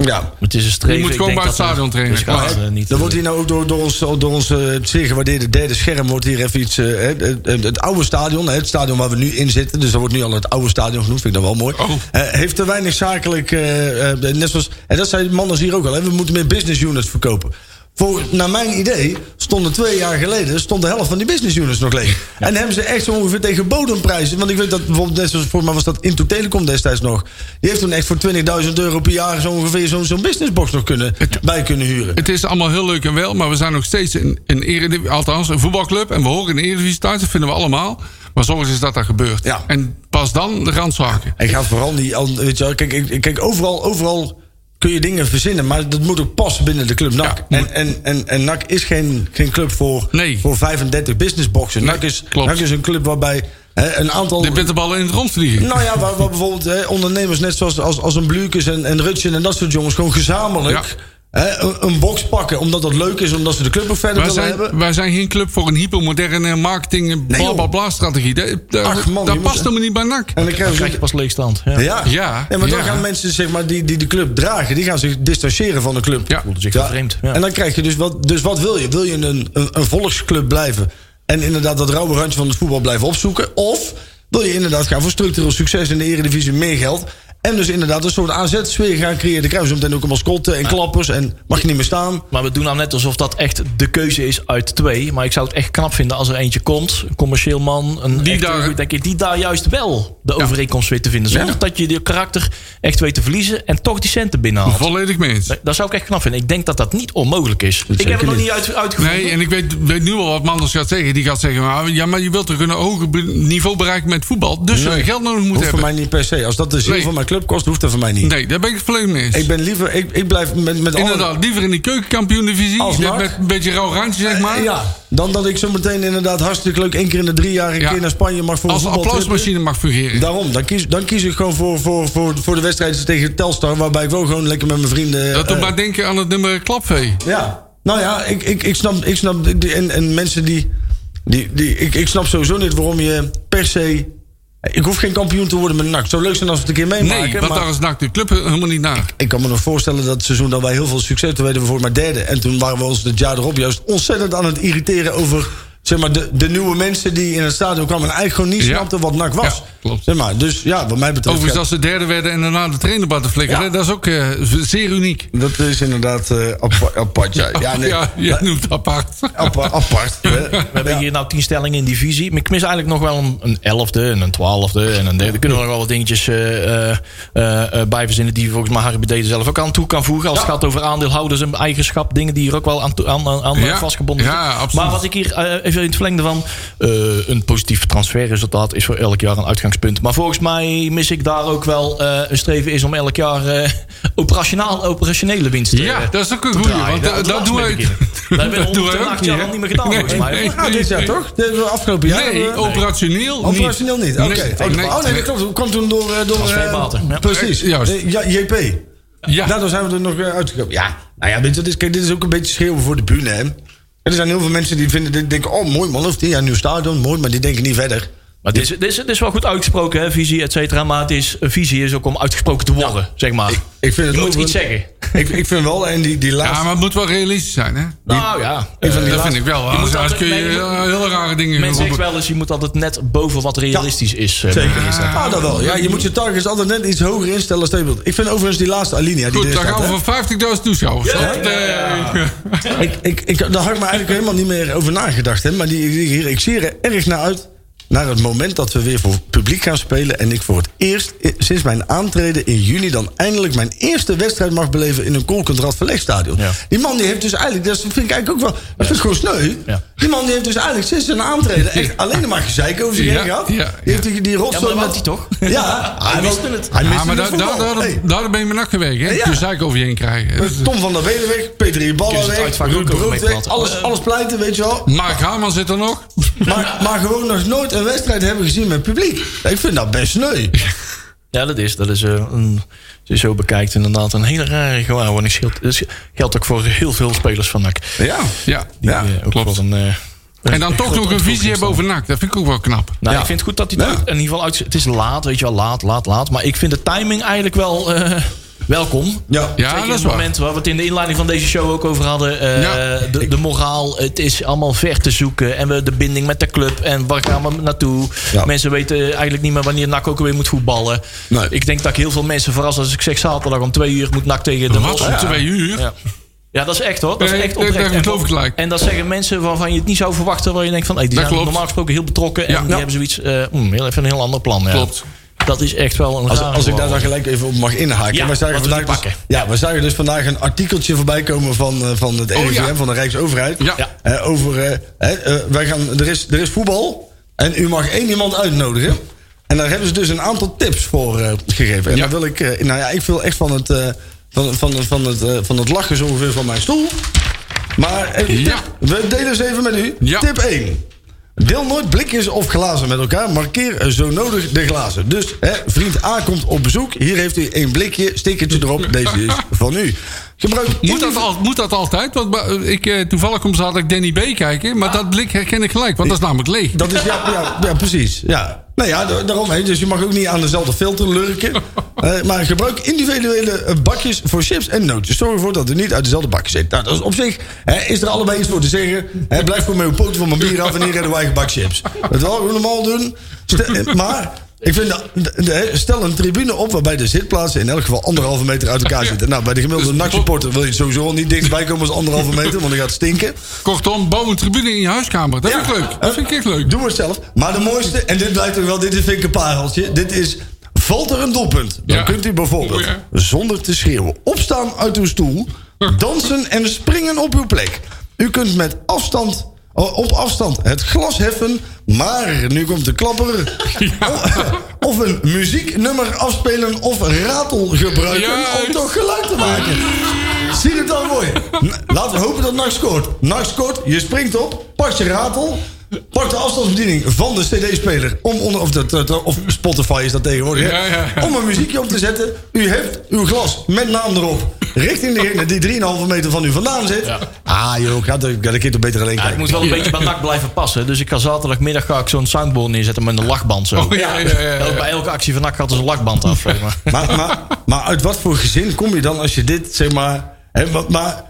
S2: Ja.
S5: Het is een streven.
S6: Je moet gewoon bij het
S5: dat
S6: stadion trainen.
S5: dus gaat,
S6: Klaar.
S5: eh, niet,
S2: Dan wordt
S5: eh,
S2: hier nou ook door, door ons, door ons eh, zeer gewaardeerde derde scherm... wordt hier even iets... eh, het, het, het oude stadion, hè, het stadion waar we nu in zitten... dus dat wordt nu al het oude stadion genoemd, vind ik dat wel mooi...
S6: Oh.
S2: eh, heeft te weinig zakelijk... eh, eh, net zoals, en dat zei mannen hier ook al... Hè, we moeten meer business units verkopen. Voor, naar mijn idee stonden twee jaar geleden... stond de helft van die business units nog leeg. En hebben ze echt zo ongeveer tegen bodemprijzen... want ik weet dat bijvoorbeeld... net zoals voor mij was dat Into Telecom destijds nog... die heeft toen echt voor 20.000 euro per jaar... zo ongeveer zo'n businessbox nog kunnen, bij kunnen huren.
S6: Het is allemaal heel leuk en wel, maar we zijn nog steeds een, een, erediv- althans een voetbalclub. En we horen in de Eredivisie thuis, dat vinden we allemaal. Maar zorg eens dat dat gebeurt.
S2: Ja.
S6: En pas dan de randzaken.
S2: En gaat vooral niet. Weet je wel, kijk, ik- kijk overal, overal kun je dingen verzinnen, maar dat moet ook passen binnen de club NAC.
S6: Ja.
S2: en, en, en, en NAC is geen, geen club voor,
S6: Nee.
S2: voor 35 businessboxen.
S6: Nee,
S2: NAC, is,
S6: klopt.
S2: NAC is een club waarbij een aantal.
S6: Je bent de ballen in het rond vliegen.
S2: Nou ja, waar, waar bijvoorbeeld ondernemers net zoals als, als een Blukes en, en Rutschen en dat soort jongens gewoon gezamenlijk een, een box pakken. Omdat dat leuk is, omdat ze de club ook verder
S6: wij,
S2: willen
S6: zijn,
S2: hebben.
S6: wij zijn geen club voor een hypermoderne marketing en bla
S2: joh.
S6: bla bla strategie. Dat, dat,
S2: Ach, man,
S6: dat
S2: je
S6: past helemaal niet bij NAC.
S2: En dan
S5: krijg je pas leegstand. Ja.
S2: Ja.
S6: Ja,
S2: maar dan
S6: ja.
S2: gaan mensen zeg maar, die, die de club dragen, die gaan zich distancieren van de club.
S6: Ja.
S5: Voelde zich vervreemd. Ja.
S2: En dan krijg je dus wat, dus wat wil je? Wil je een, een, een volksclub blijven en inderdaad dat rauwe randje van het voetbal blijven opzoeken? Of wil je inderdaad gaan voor structureel succes in de Eredivisie, meer geld En dus inderdaad een soort AZ-sfeer gaan creëren. Dan krijgen meteen ook een mascotte en klappers. En mag je niet meer staan.
S5: Maar we doen nou net alsof dat echt de keuze is uit twee. Maar ik zou het echt knap vinden als er eentje komt. Een commercieel man. Een
S6: Die
S5: echte,
S6: daar-
S5: denk ik, die daar juist wel de overeenkomst weet te vinden. Zonder
S2: Ja.
S5: dat je je karakter echt weet te verliezen. En toch die centen binnenhaalt.
S6: Volledig mee eens.
S5: Dat zou ik echt knap vinden. Ik denk dat dat niet onmogelijk is. Ik heb het nog
S2: niet.
S5: niet uit, uitgevonden.
S6: Nee, en ik weet, weet nu al wat Manders gaat zeggen. Die gaat zeggen, maar, ja, maar je wilt toch een hoger niveau bereiken met voetbal. Dus geld nodig moeten
S2: Hoeft voor
S6: hebben.
S2: mij niet per se. Als dat de
S6: Nee.
S2: van mijn club kost, hoeft dat voor mij niet.
S6: Nee, daar ben ik het volledig mee eens.
S2: Ik ben liever, ik, ik blijf met, met alle-
S6: Inderdaad, liever in die keukenkampioen-divisie. Met een beetje rauw randje, zeg maar.
S2: Ja, dan dat ik zo meteen inderdaad hartstikke leuk één keer in de drie jaar een
S6: Ja.
S2: keer naar Spanje mag voor een
S6: Als
S2: voetbaltripje.
S6: applausmachine mag fungeren.
S2: Daarom, dan kies, dan kies ik gewoon voor, voor, voor, voor de wedstrijd tegen Telstar, waarbij ik wel gewoon lekker met mijn vrienden.
S6: Dat doet
S2: eh,
S6: mij denken aan het nummer Klapvee.
S2: Ja, nou ja, ik, ik, ik snap, ik snap en, en mensen die, die, die ik, ik snap sowieso niet waarom je per se, ik hoef geen kampioen te worden met NAC. Zo leuk zijn als we het een keer meemaken.
S6: Nee, want
S2: maar
S6: daar is NAC de club helemaal niet naar.
S2: ik kan me nog voorstellen dat het seizoen dat wij heel veel succes, toen werden we voor maar derde. En toen waren we ons het jaar erop juist ontzettend aan het irriteren over zeg maar, de, de nieuwe mensen die in het stadion kwamen en eigenlijk gewoon niet
S6: Ja.
S2: snapten wat NAC was.
S6: Ja, klopt.
S2: Zeg maar, dus ja, wat mij betreft.
S6: Overigens, als ze derde werden en daarna de trainerbad te flikkeren,
S2: Ja.
S6: dat is ook eh, zeer uniek.
S2: Dat is inderdaad eh, apa- apart. Ja, ja, nee,
S6: ja, je noemt het apart.
S2: apa- apart.
S5: We hebben hier nou tien stellingen in divisie. Maar ik mis eigenlijk nog wel een, een elfde en een twaalfde en een derde. Er kunnen we nog wel wat dingetjes eh, eh, eh, eh, bij verzinnen... die volgens mij Harry Bededen zelf ook aan toe kan voegen. Als het gaat over aandeelhouders en eigenschap. Dingen die hier ook wel aan, aan, aan, vastgebonden
S6: ja,
S5: zijn.
S6: absoluut.
S5: Maar wat ik hier eh, even in het verlengde van... eh, een positief transferresultaat is voor elk jaar een uitgangspunt. Maar volgens mij mis ik daar ook wel eh, een streven is... om elk jaar eh, operationaal, operationele winst te
S6: Ja, dat is ook een
S5: te draaien.
S6: Want dat, dat doen
S5: beginnen. Dat hebben we
S6: ook
S5: acht jaar al niet meer gedaan,
S6: Nee,
S5: volgens mij.
S6: nee,
S2: Nou, dit jaar
S6: nee.
S2: toch? De afgelopen jaar.
S6: Nee, operationeel niet.
S2: Operationeel niet. Oké. Oh,
S6: nee,
S2: oh nee, dat klopt. Dat kwam toen door. door eh,
S5: Transferbaten, ja.
S2: Precies.
S6: Juist.
S2: Ja, JP.
S6: Ja.
S2: Daardoor zijn we er nog uitgekomen. Ja, nou ja, weet je, dit is, kijk, dit is ook een beetje schreeuwen voor de bühne, hè. Er zijn heel veel mensen die vinden, die denken, oh mooi man, of die, ja, nieuw stadion, mooi, maar die denken niet verder.
S5: Maar dit is, dit, is, dit is wel goed uitgesproken, hè, visie, et cetera. Maar het is, een visie is ook om uitgesproken te worden, zeg maar.
S2: Ik vind het
S5: Je moet iets zeggen.
S2: Ik, ik vind wel, en die, die laatste...
S6: Ja, maar het moet wel realistisch zijn, hè?
S5: nou ja.
S6: dat
S5: eh,
S6: vind ik wel.
S5: moet
S6: Anders,
S5: altijd-
S6: kun je
S5: nee, je
S6: hele rare dingen
S5: men zegt
S6: roepen.
S5: wel eens, je moet altijd net boven wat realistisch is. eh,
S2: Zeker. Ah, dat wel. Ja, je moet je targets altijd net iets hoger instellen als je wilt. Ik vind overigens die laatste alinea die
S6: Goed,
S2: staat,
S6: gaan we voor 50.000 toeschouwers. Eh,
S2: Ik, ik, ik, daar had ik me eigenlijk helemaal niet meer over nagedacht. Hè? Maar die, die, hier, ik zie er erg naar uit. Naar het moment dat we weer voor publiek gaan spelen. En ik voor het eerst i- sinds mijn aantreden in juni. dan eindelijk mijn eerste wedstrijd mag beleven. in een Koolkendrat verlegstadion.
S5: Ja.
S2: Die man die heeft dus eigenlijk. Dat vind ik eigenlijk ook wel. Dat vind ik gewoon sneu.
S5: Ja.
S2: Die man die heeft dus eigenlijk sinds zijn aantreden. echt alleen maar gezeik over zich
S6: Ja,
S2: heen gehad.
S6: ja,
S2: Die heeft die, die
S5: Ja,
S2: rotzooi
S5: maar dat wou hij toch?
S2: Ja,
S5: Hij miste het.
S2: Hij
S6: Ja,
S2: miste
S6: maar
S2: het
S6: daar daar- daar- ben je mijn nak geweest, hè?
S2: Ja.
S6: Je zeik over je heen krijgen.
S2: Tom van der Welen weg, Peter
S5: het
S2: weg, Ruud Brood weg, alles, alles pleiten, weet je wel.
S6: Mark Haman zit er nog.
S2: Maar, maar gewoon nog nooit een wedstrijd hebben gezien met publiek. Ik vind dat best sneu.
S5: Ja, dat is. Dat is eh, een, als je zo bekijkt, inderdaad een hele rare gewaarwording. Geldt, dat geldt ook voor heel veel spelers van NAC.
S2: Ja.
S6: Ja,
S5: Die
S2: Ja,
S5: eh, ook
S6: klopt.
S5: wel een, eh,
S6: En dan
S5: een
S6: toch nog een visie hebben over NAC. Dat vind ik ook wel knap.
S5: Nou,
S2: Ja.
S5: ik vind het goed dat hij
S2: Ja.
S5: in ieder geval uit. Het is laat, weet je wel, laat, laat, laat. Maar ik vind de timing eigenlijk wel welkom.
S2: Ja.
S6: Ja, dat is
S5: het
S6: waar.
S5: moment waar we het in de inleiding van deze show ook over hadden. eh,
S6: Ja.
S5: de, de moraal, het is allemaal ver te zoeken. En we de binding met de club. En waar gaan we naartoe?
S2: Ja.
S5: Mensen weten eigenlijk niet meer wanneer NAC ook weer moet voetballen.
S2: Nee.
S5: Ik denk dat ik heel veel mensen verras als ik zeg zaterdag om twee uur moet NAC tegen de
S6: Wat om twee uur?
S5: Ja. Ja, dat is echt hoor. Dat is echt oprecht.
S6: dat
S5: En
S6: geloof ik
S5: van-
S6: gelijk.
S5: En dat zeggen mensen waarvan je het niet zou verwachten. Waar je denkt van, hey, die
S6: Dat
S5: zijn
S6: klopt.
S5: normaal gesproken heel betrokken. En
S6: Ja.
S5: die
S6: Ja.
S5: hebben zoiets, eh mm, heel even een heel ander plan. Ja. Dat is echt wel een
S2: Als, als ik daar dan gelijk even op mag inhaken.
S5: Ja,
S2: wij zagen
S5: we
S2: vandaag dus,
S5: pakken.
S2: ja, we zagen dus vandaag een artikeltje voorbij komen van, eh, van het RIVM,
S6: ja.
S2: van de Rijksoverheid.
S6: Ja.
S2: Eh, over, eh, wij gaan, er, is, er is voetbal en u mag één iemand uitnodigen. En daar hebben ze dus een aantal tips voor gegeven. En dan wil ik, nou ja, ik wil echt van het, van, van, van, het, van het lachen zo ongeveer van mijn stoel. Maar we delen ze even met u.
S6: Ja.
S2: Tip 1. Deel nooit blikjes of glazen met elkaar. Markeer zo nodig de glazen. Dus hè, vriend A komt op bezoek. Hier heeft u één blikje. Stickertje erop. Deze is van u. Gebruik
S6: Moet dat, al, moet dat altijd? Want ik, eh, toevallig komt zat ik Danny B kijken. Maar dat blik herken ik gelijk, want dat is namelijk leeg.
S2: Dat is, ja, ja, ja precies. Ja. Nou ja, da- daarom. Hè. Dus je mag ook niet aan dezelfde filter lurken. Eh, maar gebruik individuele eh, bakjes voor chips en nootjes. Zorg ervoor dat u niet uit dezelfde bakje zit. Nou, dat is op zich hè, is er allebei iets voor te zeggen. Hè, blijf gewoon met uw poten van mijn bier af en hier redden wij eigen bak chips. Dat wel normaal doen. Stel- maar Ik vind, stel een tribune op waarbij de zitplaatsen in elk geval anderhalve meter uit elkaar zitten. Nou, bij de gemiddelde
S6: Dus-
S2: nachtsupporter wil je sowieso niet dichtbij komen als anderhalve meter, want dan gaat het stinken.
S6: Kortom, bouw een tribune in je huiskamer. Dat vind ik leuk. Dat vind ik echt leuk.
S2: Doe het zelf. Maar de mooiste, en dit blijkt ook wel, dit vind ik een pareltje. Dit is, valt er een doelpunt, dan
S6: Ja.
S2: kunt u bijvoorbeeld,
S6: Oh, ja.
S2: zonder te schreeuwen, opstaan uit uw stoel, dansen en springen op uw plek. U kunt met afstand, op afstand het glas heffen, maar nu komt de klapper. Of een muzieknummer afspelen of ratel gebruiken
S6: Juist.
S2: om toch geluid te maken. Zie het dan mooi. Laten we hopen dat NAC scoort. NAC scoort, je springt op, pak je ratel... Pak de afstandsbediening van de CD-speler. Om onder, of, of Spotify is dat tegenwoordig. hè?
S6: Ja, ja, ja.
S2: Om een muziekje op te zetten. U heeft uw glas met naam erop. Richting degene die 3,5 meter van u vandaan zit. Ah joh, ga er, ga de keer toch beter alleen
S5: Ja, ik moet wel een beetje bij NAC blijven passen. Dus ik ga zaterdagmiddag ga ik zo'n soundboard neerzetten met een lachband zo.
S6: Oh, ja, ja, ja, ja.
S5: Elk- Bij elke actie van NAC gaat er een lachband af. Zeg maar.
S2: Maar, maar, maar uit wat voor gezin kom je dan als je dit, zeg maar... Hè, wat, maar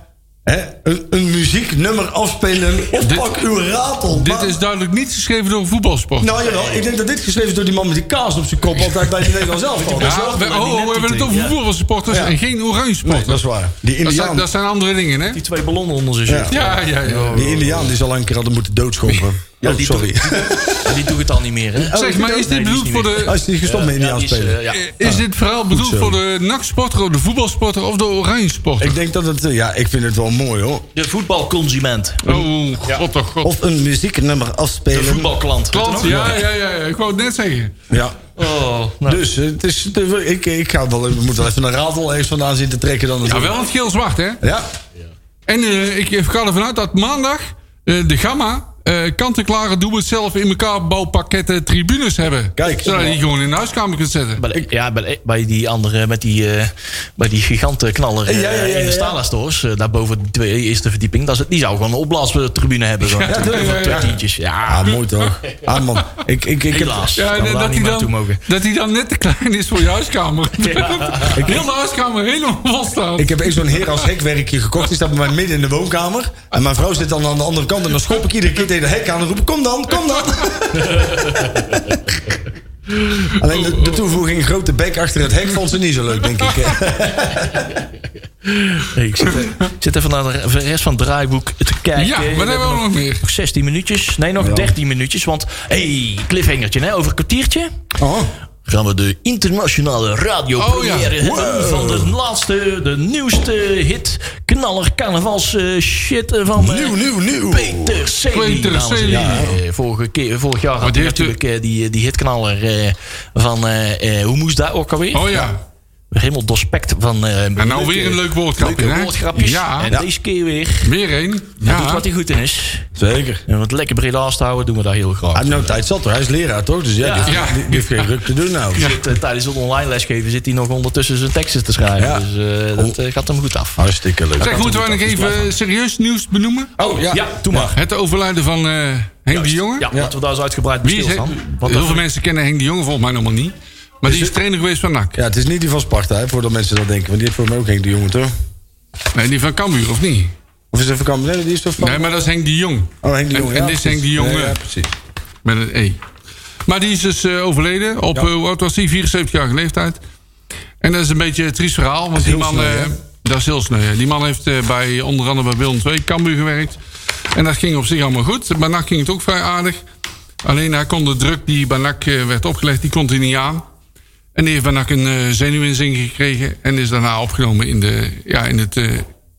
S2: hè, een, een muzieknummer afspelen of
S6: Dit-
S2: pak uw ratel.
S6: Dit
S2: Maar-
S6: is duidelijk niet geschreven door een voetbalsport.
S2: Nou jawel, ik denk dat dit geschreven is door die man met die kaas op zijn kop... altijd bij de Nederland zelf.
S6: ja, we, oh, oh, we hebben het over
S5: Ja.
S6: voetbalsupporters
S2: Ja.
S6: en geen oranje
S2: Nee,
S6: supporters.
S2: dat is waar. Die
S6: dat, zijn,
S2: Indiaan,
S6: dat zijn andere dingen, hè?
S5: Die twee ballonnen onder zijn shirt.
S2: Ja,
S6: ja, ja.
S2: die Indiaan die zal een keer hadden moeten doodschoppen.
S5: Ja,
S2: oh,
S5: die
S2: sorry.
S5: Die doet het al niet meer. Hè?
S6: Zeg, maar is dit
S5: Nee, die is
S6: bedoeld voor de...
S2: Is niet gestopt met
S5: die is,
S2: spelen.
S5: eh.
S6: Is dit verhaal bedoeld voor de NAC-sporter, of de voetbalsporter of de oranje sporter?
S2: Ik denk dat het... eh, Ja, ik vind het wel mooi hoor.
S5: De voetbalconsument.
S6: Oh, god toch, god.
S2: Of een muzieknummer
S5: De
S2: afspelen.
S5: voetbalklant.
S6: Klant, ja, ja, ja, ja, ik wou het net zeggen.
S2: Ja.
S5: Oh, nou,
S2: Dus eh, het is, ik, ik ga wel, we moeten wel even een ratel eens vandaan zitten trekken dan.
S6: Ja, wel het geel-zwart, hè?
S2: Ja.
S6: En eh, ik ga ervan uit dat maandag eh, de Gamma eh kant-en-klare doe-het-zelf in elkaar bouwpakketten tribunes hebben.
S2: Kijk.
S6: Zodat je die gewoon in de huiskamer kunt zetten.
S5: bij, de- ja, bij, de- bij die andere, met die, eh bij die gigantenknaller eh,
S2: Ja, ja, ja,
S5: in de
S2: ja.
S5: Stala stores, eh, daar boven de twee eerste verdieping, dat is, het- die zou gewoon een opblaastribune hebben. Zo.
S2: Ja, ja, ja.
S5: tientjes. Ja,
S2: Ah, mooi toch? Ah man, ik, ik, ik heb...
S5: helaas.
S6: Ja,
S5: dat
S6: dat hij, dan,
S5: mogen.
S6: dat hij dan net te klein is voor je huiskamer. Heel de huiskamer helemaal vol staat.
S2: Ik heb eens zo'n heer als hekwerkje gekocht. Die staat bij mij midden in de woonkamer. En mijn vrouw zit dan aan de andere kant. En dan schop ik iedere keer tegen de hek aan en roep ik, kom dan, kom dan. Alleen de, de toevoeging grote bek achter het hek vond ze niet zo leuk, denk ik.
S5: Nee, ik, zit, ik zit even naar de rest van het draaiboek te kijken.
S6: Ja, maar dan hebben we nog meer.
S5: Nog 16 minuutjes. Nee, nog 13 minuutjes. Want, hey, cliffhangertje, hè, over een kwartiertje.
S2: Oh,
S5: gaan we de internationale radiopremière
S6: Oh, ja.
S5: hebben van de laatste, de nieuwste hit, knaller, carnavals eh, shit eh, van eh,
S2: nieuw, nieuw, nieuw.
S5: Peter Celi.
S6: Peter Celi.
S5: Eh, Vorige, keer, vorig jaar had hij natuurlijk die, die hitknaller van, hoe moest dat ook alweer?
S6: Oh ja.
S5: Helemaal doorspekt van... eh
S6: En nou weer een leuk woordgrapje, hè?
S5: woordgrapjes.
S6: Ja.
S5: En
S6: Ja.
S5: deze keer weer.
S6: Weer één.
S5: Hij doet
S6: Ja.
S5: wat hij goed in is.
S2: Zeker.
S5: En wat lekker breed houden, doen we daar heel graag.
S2: Hij heeft nou tijd zat toch? Hij is leraar toch? Dus ja,
S5: Ja.
S2: Die, heeft,
S6: Ja.
S2: die, die heeft geen ruk te doen nou.
S5: Zit, eh, tijdens het online lesgeven zit hij nog ondertussen zijn teksten te schrijven.
S2: Ja.
S5: Dus eh, dat eh, gaat hem goed af.
S2: Hartstikke leuk.
S6: Zeg, moeten we nog even serieus nieuws benoemen?
S2: Oh, ja.
S5: Ja, doe maar.
S6: Het overlijden van eh, Henk de Jonge.
S5: Ja, laten we daar eens uitgebreid bij stilstaan.
S6: Heel
S5: dat-
S6: veel mensen kennen Henk de Jonge volgens mij nog maar niet. Maar die is trainer geweest van NAC.
S2: Ja, het is niet die van Sparta, hè, voordat mensen dat denken. Want die heeft voor mij ook Henk de Jonge, toch?
S6: Nee, die van Cambuur, of niet?
S2: Of is het even Kamp? Nee, die is toch van...
S6: Nee, maar dat is Henk de Jong.
S2: Oh, Henk de
S6: En-
S2: Jonge.
S6: en dit is. Henk de Jonge.
S2: Ja, ja, precies.
S6: Met een E. Maar die is dus eh, overleden. Op,
S2: Ja.
S6: eh, hoe oud was hij? 74-jarige leeftijd. En dat is een beetje een triest verhaal. Want die man,
S2: sneu,
S6: eh, dat is heel sneu. Die man heeft eh, bij onder andere bij Willem II Cambuur gewerkt. En dat ging op zich allemaal goed. Bij NAC ging het ook vrij aardig. Alleen hij kon de druk die bij NAC eh, werd opgelegd, die kon hij niet aan. En die heeft bij NAC een eh, zenuwinzing gekregen. En is daarna opgenomen in, de, ja, in het... eh,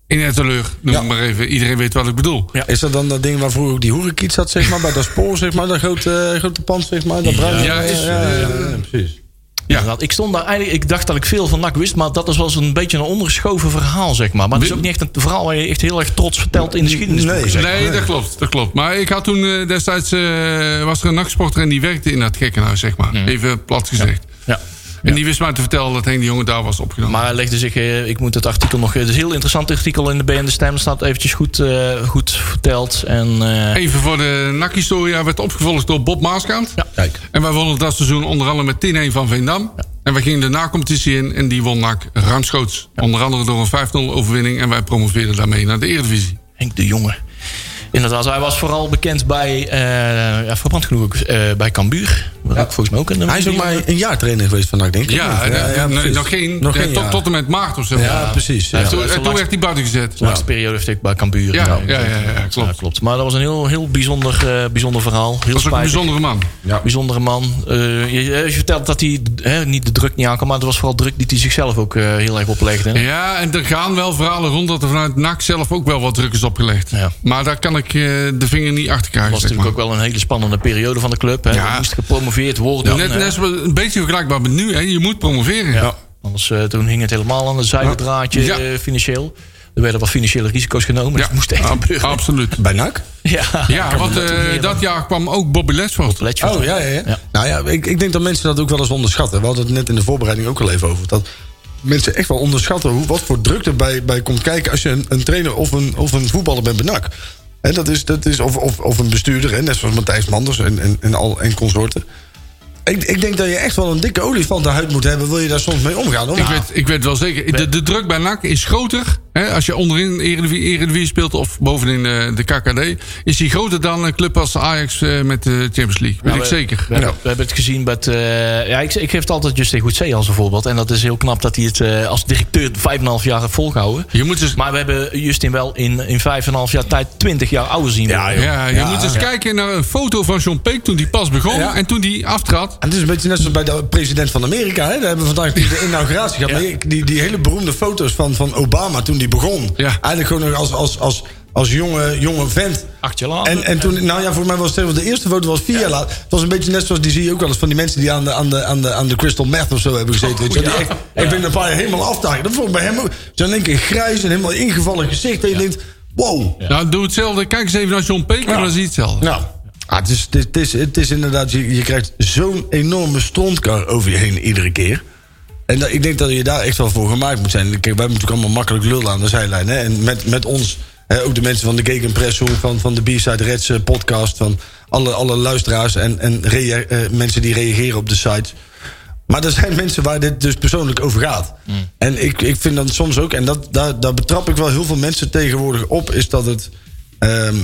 S6: in het teleur, noem
S2: Ja.
S6: ik maar even. Iedereen weet wat ik bedoel.
S2: Is dat dan dat ding waar vroeger ook die hoerenkiet zat, zeg maar? Bij dat spoor, zeg maar? Dat grote, grote pand, zeg maar? Dat bruine?
S6: Ja, is,
S2: ja, ja,
S6: eh,
S2: ja, precies.
S6: Ja.
S5: Ik stond daar eigenlijk, ik dacht dat ik veel van NAC wist, maar dat is wel eens een beetje een ondergeschoven verhaal, zeg maar. Maar het is ook niet echt een verhaal waar je echt heel erg trots vertelt in de geschiedenis.
S2: Nee.
S5: zeg.
S6: Nee, dat klopt, dat klopt. Maar ik had toen eh, destijds... eh, was er een nachtsporter en die werkte in dat gekkenhuis, zeg maar. Even plat gezegd.
S5: Ja.
S6: En die wist mij te vertellen dat Henk de Jonge daar was opgenomen.
S5: Maar hij legde zich, eh, ik moet het artikel nog, het is een heel interessant artikel in de BN De Stem, staat eventjes goed, eh, goed verteld. En, eh,
S6: Even voor de NAC-historia werd opgevolgd door Bob Maaskant.
S5: Ja.
S2: Kijk.
S6: En wij wonnen dat seizoen onder andere met 10-1 van Veendam. En wij gingen de na-competitie in en die won NAC ruimschoots. Onder andere door een 5-0 overwinning. En wij promoveerden daarmee naar de Eredivisie.
S5: Henk de Jonge. Inderdaad, hij was vooral bekend bij, eh ja, verbrand genoeg eh, bij Cambuur. Ook volgens mij ook een
S2: Hij is ook maar een jaar trainer geweest van NAC, denk ik.
S6: Ja, nog geen,
S2: Nog geen
S6: tot,
S2: jaar.
S6: tot en met maart of zo.
S2: Ja, precies. Ja.
S6: En toen,
S5: Ja,
S6: en toen werd hij buiten gezet.
S5: De laatste periode heeft hij bij Cambuur.
S6: Ja, ja, ja, ja, klopt.
S5: klopt. Maar dat was een heel, heel bijzonder, eh, bijzonder verhaal. Heel
S6: Dat was ook een bijzondere man.
S5: Bijzondere man. Eh, je, je vertelt dat hij hè, niet de druk niet aankan, maar het was vooral druk die hij zichzelf ook eh, heel erg oplegde. hè?
S6: Ja, en er gaan wel verhalen rond dat er vanuit NAC zelf ook wel wat druk is opgelegd.
S5: Ja.
S6: Maar daar kan ik eh, de vinger niet achter
S5: Het
S6: krijgen.
S5: was
S6: zeg
S5: natuurlijk ook wel een hele spannende periode van de club. Hè.
S6: Ja.
S5: Moest gepromoveerd worden.
S6: Net, net zo een beetje vergelijkbaar met nu. Hè. Je moet promoveren.
S5: Ja. Anders, eh, toen hing het helemaal aan het zijdraadje
S6: Ja.
S5: eh, financieel. Er werden wat financiële risico's genomen.
S6: Ja,
S5: Dat moest echt gebeuren.
S6: absoluut.
S2: Bij NAC?
S5: Ja,
S6: Ja, want
S5: dat
S6: eh, jaar kwam ook Bobby
S5: was
S2: Oh,
S5: dat.
S2: ja, ja, ja.
S5: Ja.
S2: Nou ja, ik, ik denk dat mensen dat ook wel eens onderschatten. We hadden het net in de voorbereiding ook al even over. Dat mensen echt wel onderschatten hoe, wat voor druk erbij bij komt kijken... als je een, een trainer of een, of een voetballer bent bij NAC. Dat is, dat is, of, of, of een bestuurder, hè, net zoals Matthijs Manders en, en, en, al, en consorten. Ik, ik denk dat je echt wel een dikke olifantenhuid moet hebben... wil je daar soms mee omgaan. Hoor.
S6: Ik, weet, ik weet wel zeker. De, de druk bij NAC is groter. Als je onderin Eredivisie, Eredivisie speelt of bovenin eh, de KKD. Is die groter dan een club als Ajax eh, met de Champions League. Weet
S5: Ja,
S6: ik
S5: we-
S6: zeker.
S5: We, hebben, we hebben het gezien met. eh, ja, ik, ik geef het altijd Justin Goedzee als een voorbeeld. En dat is heel knap dat hij het eh, als directeur 5,5 jaar heeft volgehouden.
S6: Je moet eens,
S5: Maar we hebben Justin wel in, in 5,5 jaar tijd 20 jaar ouder zien worden.
S6: ja, je moet eens kijken naar een foto van John Peek toen die pas begon.
S2: Ja.
S6: En toen die aftrad.
S2: En het is een beetje net zoals bij de president van Amerika. Hè? Daar hebben we vandaag de inauguratie gehad.
S5: Ja.
S2: Maar die- die, die hele beroemde foto's van, van Obama toen die begon.
S6: Ja.
S2: Eigenlijk gewoon nog als, als, als, als jonge, jonge vent.
S5: Acht jaar later.
S2: En, en toen, nou ja, voor mij was het de eerste foto was vier jaar later. Het was een beetje net zoals die zie je ook wel eens van die mensen die aan de, aan de, aan de, aan de crystal meth of zo hebben gezeten. weet je. Die echt, Ik ben een paar jaar helemaal afdagen. Dat vond ik bij hem ook. Zo in één keer grijs en helemaal ingevallen gezicht. En je denkt, wow.
S6: Nou, doe hetzelfde. Kijk eens even naar John Peek en dan zie je hetzelfde.
S2: Nou, ah, het, is, het, is, het, is, het is inderdaad, je, je krijgt zo'n enorme strontkar over je heen iedere keer. En dat, ik denk dat je daar echt wel voor gemaakt moet zijn. Kijk, wij hebben natuurlijk allemaal makkelijk lullen aan de zijlijn. Hè? En met, met ons, hè, ook de mensen van de Gegenpressing, van, van de B-Side Reds eh, podcast... van alle, alle luisteraars en, en rea- eh, mensen die reageren op de sites... Maar er zijn mensen waar dit dus persoonlijk over gaat. En ik, ik vind dan soms ook, en dat, daar, daar betrap ik wel heel veel mensen tegenwoordig op, is dat het. ehm,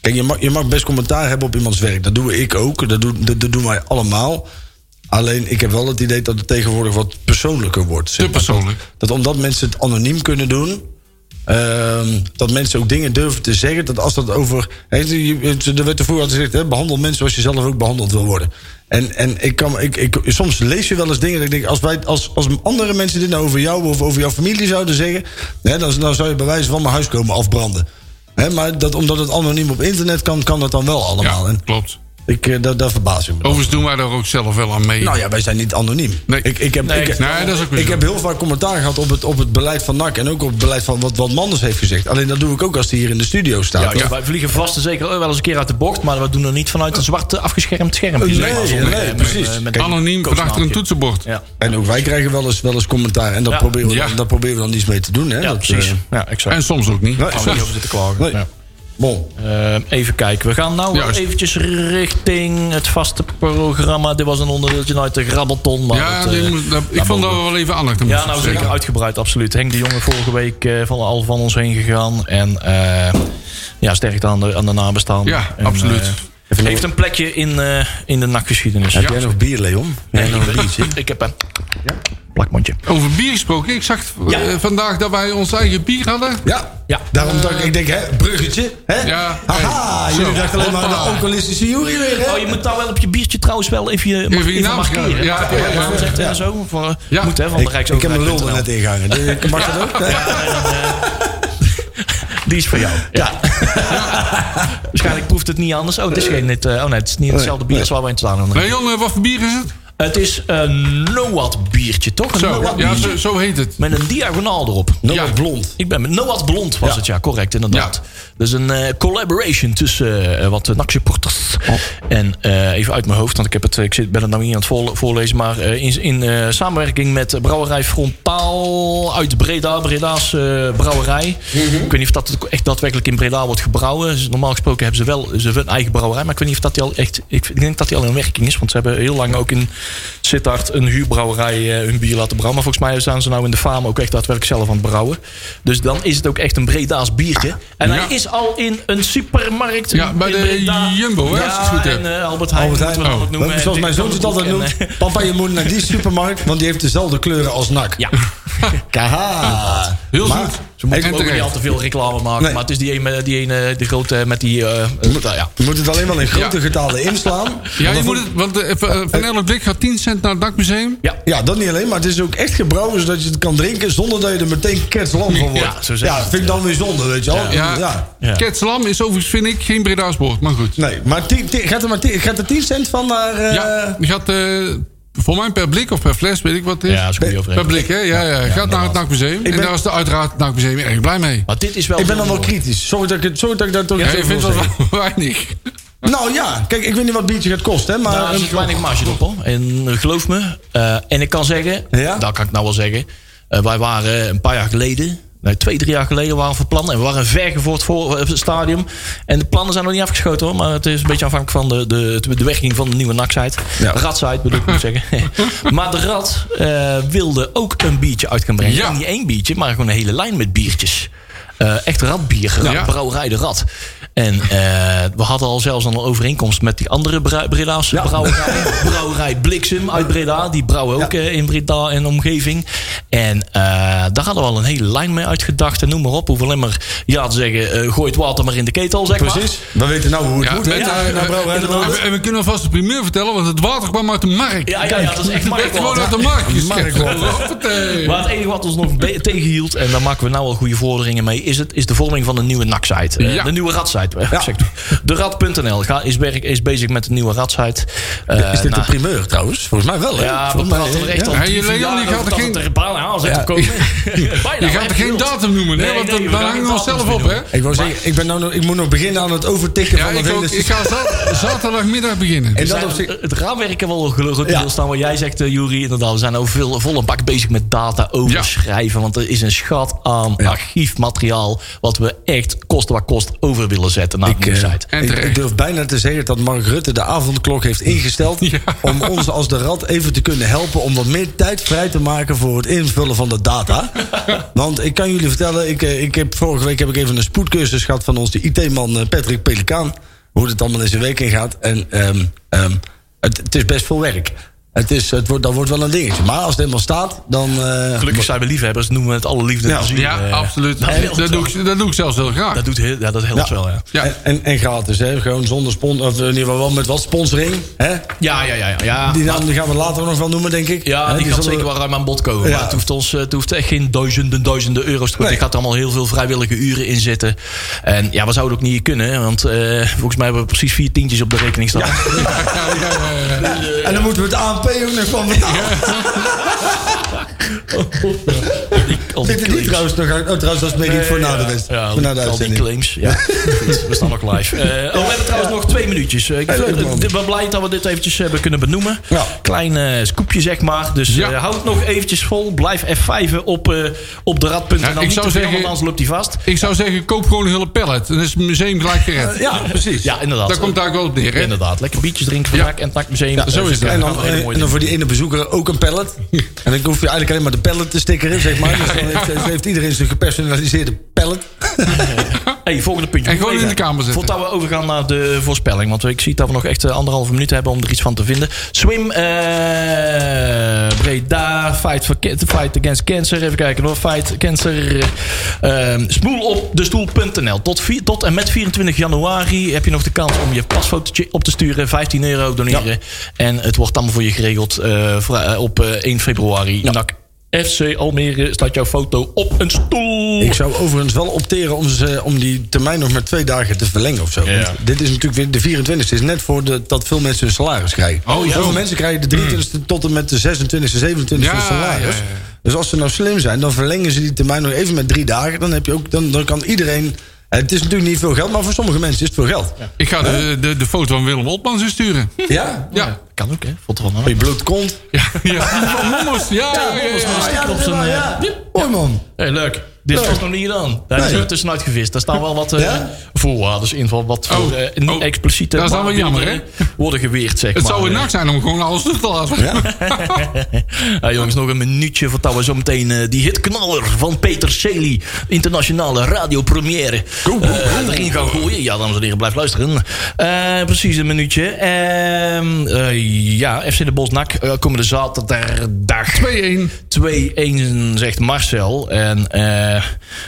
S2: kijk, je mag, je mag best commentaar hebben op iemands werk. Dat doe ik ook. Dat, doen dat, dat doen wij allemaal. Alleen ik heb wel het idee dat het tegenwoordig wat persoonlijker wordt. zeg
S6: Te persoonlijk.
S2: Dat omdat mensen het anoniem kunnen doen. ehm, dat mensen ook dingen durven te zeggen. Dat als dat over. Er werd ervoor altijd gezegd: hè, behandel mensen zoals je zelf ook behandeld wil worden. En, en ik kan, ik, ik, soms lees je wel eens dingen dat ik denk: als, wij, als, als andere mensen dit nou over jou of over jouw familie zouden zeggen. Hè, dan, dan zou je bij wijze van mijn huis komen afbranden. Hè, maar dat, omdat het anoniem op internet kan, kan dat dan wel allemaal.
S6: Ja, klopt.
S2: Ik, eh, daar, daar verbaas ik me. dan.
S6: Overigens doen wij daar ook zelf wel aan mee.
S2: Nou ja, wij zijn niet anoniem.
S6: Nee.
S2: Ik, ik, heb,
S5: Nee,
S2: ik,
S6: nee, dat is ook weer
S2: ik
S6: zo.
S2: heb heel vaak commentaar gehad op het, op het beleid van NAC... en ook op het beleid van wat, wat Manders heeft gezegd. Alleen dat doe ik ook als hij hier in de studio staat.
S5: Ja, ja, wij vliegen vast en zeker wel eens een keer uit de bocht, maar we doen er niet vanuit een zwart afgeschermd schermpje.
S2: Nee, nee,
S5: zonder,
S2: nee,
S5: eh, met-
S2: precies.
S5: met-
S6: Anoniem van achter een toetsenbord.
S5: Ja,
S2: En ook wij krijgen wel eens, wel eens commentaar. En daar,
S5: Ja.
S2: proberen we,
S6: Ja.
S2: daar proberen we dan iets mee te doen. Hè?
S5: ja
S2: Dat,
S5: precies.
S2: eh,
S5: ja, exact.
S6: En soms ook niet.
S2: Nee.
S5: Niet over zitten klagen.
S2: Nee.
S5: Ja.
S2: bon.
S5: Eh, even kijken. We gaan nou
S6: Juist.
S5: eventjes richting het vaste programma. Dit was een onderdeeltje uit de grabbelton. Maar
S6: Ja,
S5: eh,
S6: moet- dat- ik vond dat we wel even aandacht aan
S5: ja, nou zeker uitgebreid, absoluut. Henk de Jonge vorige week eh, van, al van ons heen gegaan. En eh ja, sterkte aan de, aan de nabestaanden.
S6: Ja,
S5: En,
S6: absoluut.
S5: heeft een plekje in, eh, in de nachtgeschiedenis.
S2: Heb jij nog bier, Leon?
S5: Nee,
S2: nog een biertje?
S5: ik heb een plakmondje.
S6: Over bier gesproken. Ik zag
S5: Ja.
S6: eh, vandaag dat wij ons eigen bier hadden.
S2: Ja.
S5: Ja.
S2: Daarom dacht ik, ik denk, hè, bruggetje. Hè?
S6: Ja.
S2: Haha,
S6: Hey.
S2: jullie dachten alleen maar de alcoholistische jury weer, hè?
S5: Oh, je moet daar wel op je biertje trouwens wel even je, mag,
S6: Even je
S5: even
S6: naam
S5: markeren.
S6: Ja, ja,
S5: en zo. Voor,
S6: Ja.
S5: Moet hè, van de
S2: ik, ik heb mijn lul er net ingehangen. Dus Mag dat ook?
S5: Die is voor jou. Ja. Waarschijnlijk proeft het niet anders. Oh, het is geen. Dit, eh, oh nee, het is niet hetzelfde bier als waar we in staan.
S6: Nee, Jon, eh, wat voor bier is het?
S5: Het is een Noat biertje, toch? Een
S6: Zo,
S5: Noat
S6: ja,
S5: biertje.
S6: zo, zo heet het.
S5: Met een diagonaal erop.
S2: Noah
S6: Ja.
S2: Blond.
S5: Ik ben met Noat Blond was
S2: Ja.
S5: het, ja, correct, inderdaad. Dus een eh, collaboration tussen eh, wat NAC-supporters. En even uit mijn hoofd, want ik, heb het, ik zit, ben het nou niet aan het voor- voorlezen. Maar in, in samenwerking met Brouwerij Frontaal uit Breda, Breda's brouwerij. Ik weet niet of dat echt daadwerkelijk in Breda wordt gebrouwen. Dus normaal gesproken hebben ze wel ze een eigen brouwerij. Maar ik weet niet of dat die al echt. Ik denk dat die al in werking is. Want ze hebben heel lang ook in Sittard een huurbrouwerij eh, hun bier laten brouwen. Maar volgens mij staan ze nou in de faam ook echt daadwerkelijk zelf aan het brouwen. Dus dan is het ook echt een Breda's biertje. En
S6: Ja.
S5: hij is al in een supermarkt.
S6: Ja, bij
S5: in
S6: de
S5: Breda.
S6: Jumbo, hè,
S5: Ja,
S6: als ik het goed heb.
S5: en eh, Albert Heijn.
S2: Albert
S5: moeten we dan
S2: Heijn.
S5: noemen.
S2: Zoals mijn zoontje het altijd noemt. Papa, je moet naar die supermarkt, want die heeft dezelfde kleuren als NAC.
S5: Ja,
S2: Kaha.
S6: Heel
S2: Maar-
S6: goed.
S5: ze moeten
S6: En
S5: ook niet al te veel reclame maken.
S2: Nee.
S5: Maar het is die ene, die ene die grote met die... eh, eh, ja.
S2: Je moet het alleen wel in grote
S6: Ja.
S2: getalen inslaan.
S6: Ja,
S2: Want
S6: je moet het, want eh, van- elk blik gaat 10 cent naar het dakmuseum.
S5: Ja.
S2: Ja, dat niet alleen, maar het is ook echt gebrouwen zodat je het kan drinken zonder dat je er meteen ketslam van wordt.
S5: Ja, zo zeggen
S2: ja, vind ik dan weer zonde, weet je wel.
S6: Ja.
S2: ja.
S5: Ja.
S6: Ketslam is overigens, vind ik, geen Breda's woord, maar goed.
S2: Nee, maar gaat, er maar tien- gaat er 10 cent van naar... eh,
S6: Ja, die gaat eh, voor mij per blik of per fles, weet ik wat het is.
S5: Ja, dat is een goede
S6: per blik, hè? Ja, ja. Gaat naar het NAC-museum. En daar is de, uiteraard het NAC-museum erg blij mee.
S5: Maar dit is wel...
S2: Ik ben dan wel kritisch. Sorry dat ik, het- sorry dat ik daar toch
S6: Ja,
S2: iets
S6: je vindt dat weinig.
S2: Nou ja, kijk, ik weet niet wat biertje gaat kosten, hè, maar...
S5: Nou, er zit weinig marge op, hoor. En eh, geloof me. eh, en ik kan zeggen,
S2: Ja?
S5: dat kan ik nou wel zeggen. eh, wij waren een paar jaar geleden, nee, twee, drie jaar geleden waren we van plan. En we waren ver voor het, voor het stadium. En de plannen zijn nog niet afgeschoten hoor. Maar het is een beetje afhankelijk van de, de, de werking van de nieuwe NAC-site.
S2: Ja.
S5: Radsite bedoel ik moet zeggen. maar de Rad eh, wilde ook een biertje uit gaan brengen.
S6: Ja.
S5: Niet één biertje, maar gewoon een hele lijn met biertjes. Eh, echt radbier, Rad,
S6: Ja.
S5: brouwerij de Rad. En eh, we hadden al zelfs al een overeenkomst met die andere Bre- Breda's brouwerij. brouwerij Bliksem uit Breda. Die brouwen ook eh, in Breda en omgeving. En eh, daar hadden we al een hele lijn mee uitgedacht. En noem maar op. Hoeveel alleen maar ja te zeggen, eh, gooi het water maar in de ketel, zeg maar.
S2: Precies. We weten nou hoe het
S6: Ja,
S2: moet,
S6: met, en, we- en we kunnen alvast de primeur vertellen, want het water kwam uit de markt.
S5: Ja, ja, ja, dat is echt
S6: Het werd gewoon uit de markt. Hoppatee.
S5: Maar het enige wat ons nog tegenhield, en daar maken we nou al goede vorderingen mee, is, het, is de vorming van de nieuwe NAC-site.
S6: Ja.
S5: De nieuwe radsite.
S2: Ja.
S5: Ja. De rad.nl ga- is, werk, is bezig met de nieuwe radsite. Eh,
S2: Is dit
S5: nou,
S2: de primeur trouwens? Volgens mij wel, hè?
S5: Ja, we
S2: Volgens mij,
S5: er echt al
S6: Leon,
S5: jaar
S6: je gaat er
S5: dat
S6: geen-
S5: het er bijna aan zit te
S2: Ja,
S5: komen. Bijna,
S6: Je gaat er geen datum noemen, hè?
S5: Nee,
S6: Want
S5: nee, we
S6: dan hangen we onszelf op, hè?
S2: Ik wou zeggen, ik, ben nou, nog- ik moet nog beginnen aan het overtikken
S6: Ja,
S2: van de hele...
S6: ik ga za- zaterdagmiddag beginnen.
S2: En
S5: We
S2: dat op zich-
S5: het raamwerken wel gelukkig staan wat jij zegt, eh, Jury. Inderdaad, we zijn over veel, volle bak bezig met data overschrijven. Want er is een schat aan archiefmateriaal... wat we echt kost wat kost over willen zetten naar
S2: Ik,
S5: de nieuwe
S2: eh,
S5: site.
S2: Ik,
S6: terecht.
S2: ik durf bijna te zeggen dat Mark Rutte de avondklok heeft ingesteld...
S6: Ja.
S2: om ons als de rad even te kunnen helpen... om wat meer tijd vrij te maken voor het invullen van de data. Want ik kan jullie vertellen... Ik, eh, ik heb, vorige week heb ik even een spoedcursus gehad... van onze IT-man eh, Patrick Pelikaan. Hoe het allemaal in zijn week in gaat. En ehm, ehm, het, het is best veel werk. Het is, het wordt, dat wordt wel een dingetje. Maar als het helemaal staat, dan... eh,
S5: Gelukkig zijn we liefhebbers, noemen we het alle liefde
S2: Ja.
S5: te zien.
S6: Ja,
S5: Eh,
S6: absoluut.
S5: dat
S6: doe ik, dat doe ik zelfs heel graag.
S5: Dat, doet heel, ja, dat helpt
S2: Ja.
S5: wel, ja.
S6: Ja.
S2: En, en, en gratis, hè? Gewoon zonder spon, of in ieder geval wel met wat sponsoring. Hè?
S5: Ja, ja, ja. ja, ja.
S2: Die, naam, die gaan we later nog wel noemen, denk ik.
S5: Ja,
S2: Hè,
S5: die, gaat
S2: zullen
S5: zeker
S2: we-
S5: wel ruim aan bod komen.
S2: Ja.
S5: Maar het hoeft, ons, het hoeft echt geen duizenden, duizenden euro's te kosten.
S2: Nee.
S5: Er gaat allemaal heel veel vrijwillige uren in zitten. En ja, we zouden ook niet kunnen. Want eh, volgens mij hebben we precies vier tientjes op de rekening staan.
S6: Ja, ja, ja, ja.
S2: En dan moeten we het ANP ook nog van betalen.
S5: Al die
S2: Dit is niet
S5: claims.
S2: trouwens nog uit. Oh, trouwens, dat is meer iets voor na de
S5: Ja,
S2: rest.
S5: Ja,
S2: voor na de
S5: al die
S2: uitzending.
S5: claims. Ja, Goed, we staan nog live. Eh, oh, we hebben trouwens nog twee minuutjes. Eh, ik ben blij dat we dit eventjes hebben kunnen benoemen.
S2: Ja.
S5: Klein scoopje, zeg maar. Dus
S6: Ja.
S5: eh, houd het nog eventjes vol. Blijf F5 op, eh, op de rad.nl.
S6: Ja, ik
S5: Niet
S6: zou zeggen-
S5: want anders loopt hij vast.
S6: Ik zou zeggen, koop gewoon een hele pallet. Dan is het museum gelijk gered.
S2: Ja, precies.
S5: Ja, inderdaad.
S6: Daar komt daar wel op neer, hè?
S5: Inderdaad, lekker biertjes drinken
S6: Ja.
S5: vandaag en het NAC-museum.
S2: Ja,
S6: zo is het.
S2: En dan,
S5: Hele mooie
S2: en dan voor die ene bezoeker ook een pallet. En dan hoef je eigenlijk alleen maar de pallet te stickeren, zeg maar. Dus dan heeft, heeft- heeft iedereen zijn gepersonaliseerde pallet.
S5: Hey, volgende puntje.
S6: En gewoon in de kamer zetten.
S5: Voordat we overgaan naar de voorspelling. Want ik zie dat we nog echt eh, anderhalve minuut hebben om er iets van te vinden. Swim, eh, Breda, fight, for, fight Against Cancer. Even kijken hoor. Fight Cancer. eh, smoel op de stoel.nl. Tot, tot en met 24 januari heb je nog de kans om je pasfotootje op te sturen. 15 euro doneren. En het wordt allemaal voor je geregeld op eh, 1 februari. NAC FC Almere staat jouw foto op een stoel.
S2: Ik zou overigens wel opteren om, ze, om die termijn nog met twee dagen te verlengen of zo.
S5: Ja.
S2: Want dit is natuurlijk weer de 24 e is net voor de, dat veel mensen hun salaris krijgen.
S6: Oh, ja.
S2: Heel veel mensen krijgen de 23e tot en met de 26e, 27e
S6: Ja,
S2: hun salaris.
S6: ja.
S2: Dus als ze nou slim zijn, dan verlengen ze die termijn nog even met drie dagen. Dan, heb je ook, dan, dan kan iedereen... eh, Het is natuurlijk niet veel geld, maar voor sommige mensen is het veel geld.
S6: Ik ga de, de, de foto van Willem Opmans insturen.
S2: Ja?
S6: Ja.
S5: Kan ook, hè? Vond er wel
S2: Je bloed kont.
S6: Ja, ja. Die van Mommers. Ja, ja, ja, ja.
S5: sticker op zijn... eh,
S2: Mooi man.
S5: Hey, leuk. Dit is nog niet gedaan. Daar is er tussenuit gevist. Daar staan wel wat eh
S2: Ja?
S5: voorwaarden in. Van wat voor
S6: Oh,
S5: eh, niet
S6: oh.
S5: expliciete
S6: Dat is dan wel jammer,
S5: worden geweerd, zeg
S6: Het
S5: maar.
S6: zou een
S5: Eh,
S6: nacht zijn om gewoon alles terug te laten.
S5: Ja, jongens, nog een minuutje voordat we zo meteen eh, die hitknaller van Peter Celi, internationale radiopremière, eh, erin gaan gooien. Ja, dames en heren, blijf luisteren. Eh, precies een minuutje. Ehm, eh, ja, FC de Bosnak, eh komende zaterdag
S6: 2-1.
S5: 2-1, zegt Marcel. En eh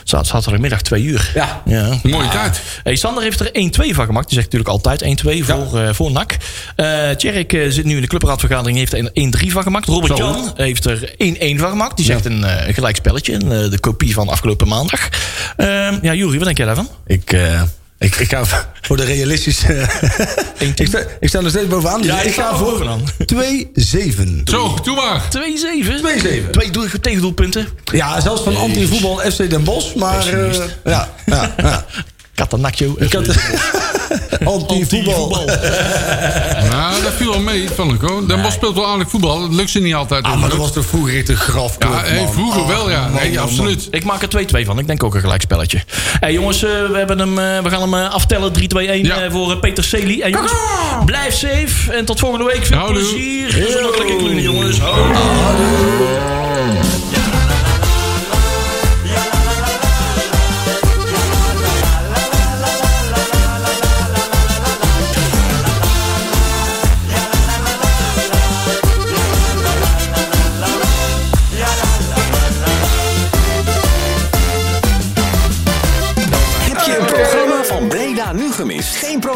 S5: zat- zaterdagmiddag 2 uur.
S2: Ja.
S5: ja.
S6: Mooie tijd.
S5: Hey, Sander heeft er 1-2 van gemaakt. Die zegt natuurlijk altijd 1-2 voor, eh, voor NAC. Eh Tjerk eh, zit nu in de clubraadvergadering. Heeft er 1-3 van gemaakt. Robert
S2: Zo.
S5: Jan heeft er 1-1 van gemaakt. Die zegt een eh, gelijk spelletje. Een, eh, de kopie van afgelopen maandag. Ehm, ja, Jury, wat denk jij daarvan?
S2: Ik, eh, ik, ik ga voor de realistische... ik, sta, ik sta nog steeds bovenaan. Dus
S5: Ja, ik
S2: ik ga voor
S5: bovenaan.
S2: 2-7.
S6: Zo, doe maar.
S5: 2-7.
S2: 2-7.
S5: Twee doel- tegendoelpunten.
S2: Ja, zelfs van anti-voetbal FC Den Bosch. Maar eh,
S5: Pessimist.
S2: ja, ja, ja.
S5: Catanaccio.
S2: Ik had anti-voetbal.
S6: Nou, dat viel wel mee, vond ik hoor. Den Bosch speelt wel aardig voetbal. Het lukt ze niet altijd.
S2: Ah, maar dat was toch vroeger echt een grafclub,
S6: ja, hey, vroeger
S2: Ah,
S6: wel, ja.
S2: man,
S6: absoluut.
S5: Ik maak er 2-2 van. Ik denk ook een gelijkspelletje. Hey, jongens, eh, we, hebben hem, eh, we gaan hem eh, aftellen. 3, 2, 1
S6: Ja.
S5: eh, voor Peter Celi. En jongens, blijf safe. En tot volgende week. Veel
S6: Houdoe.
S5: plezier. Gezond lekker klunen, jongens. Houdoe.
S3: Heb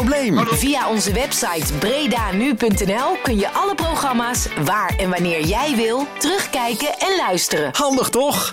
S3: probleem.
S1: Via onze website bredanu.nl kun je alle programma's waar en wanneer jij wil terugkijken en luisteren.
S3: Handig toch?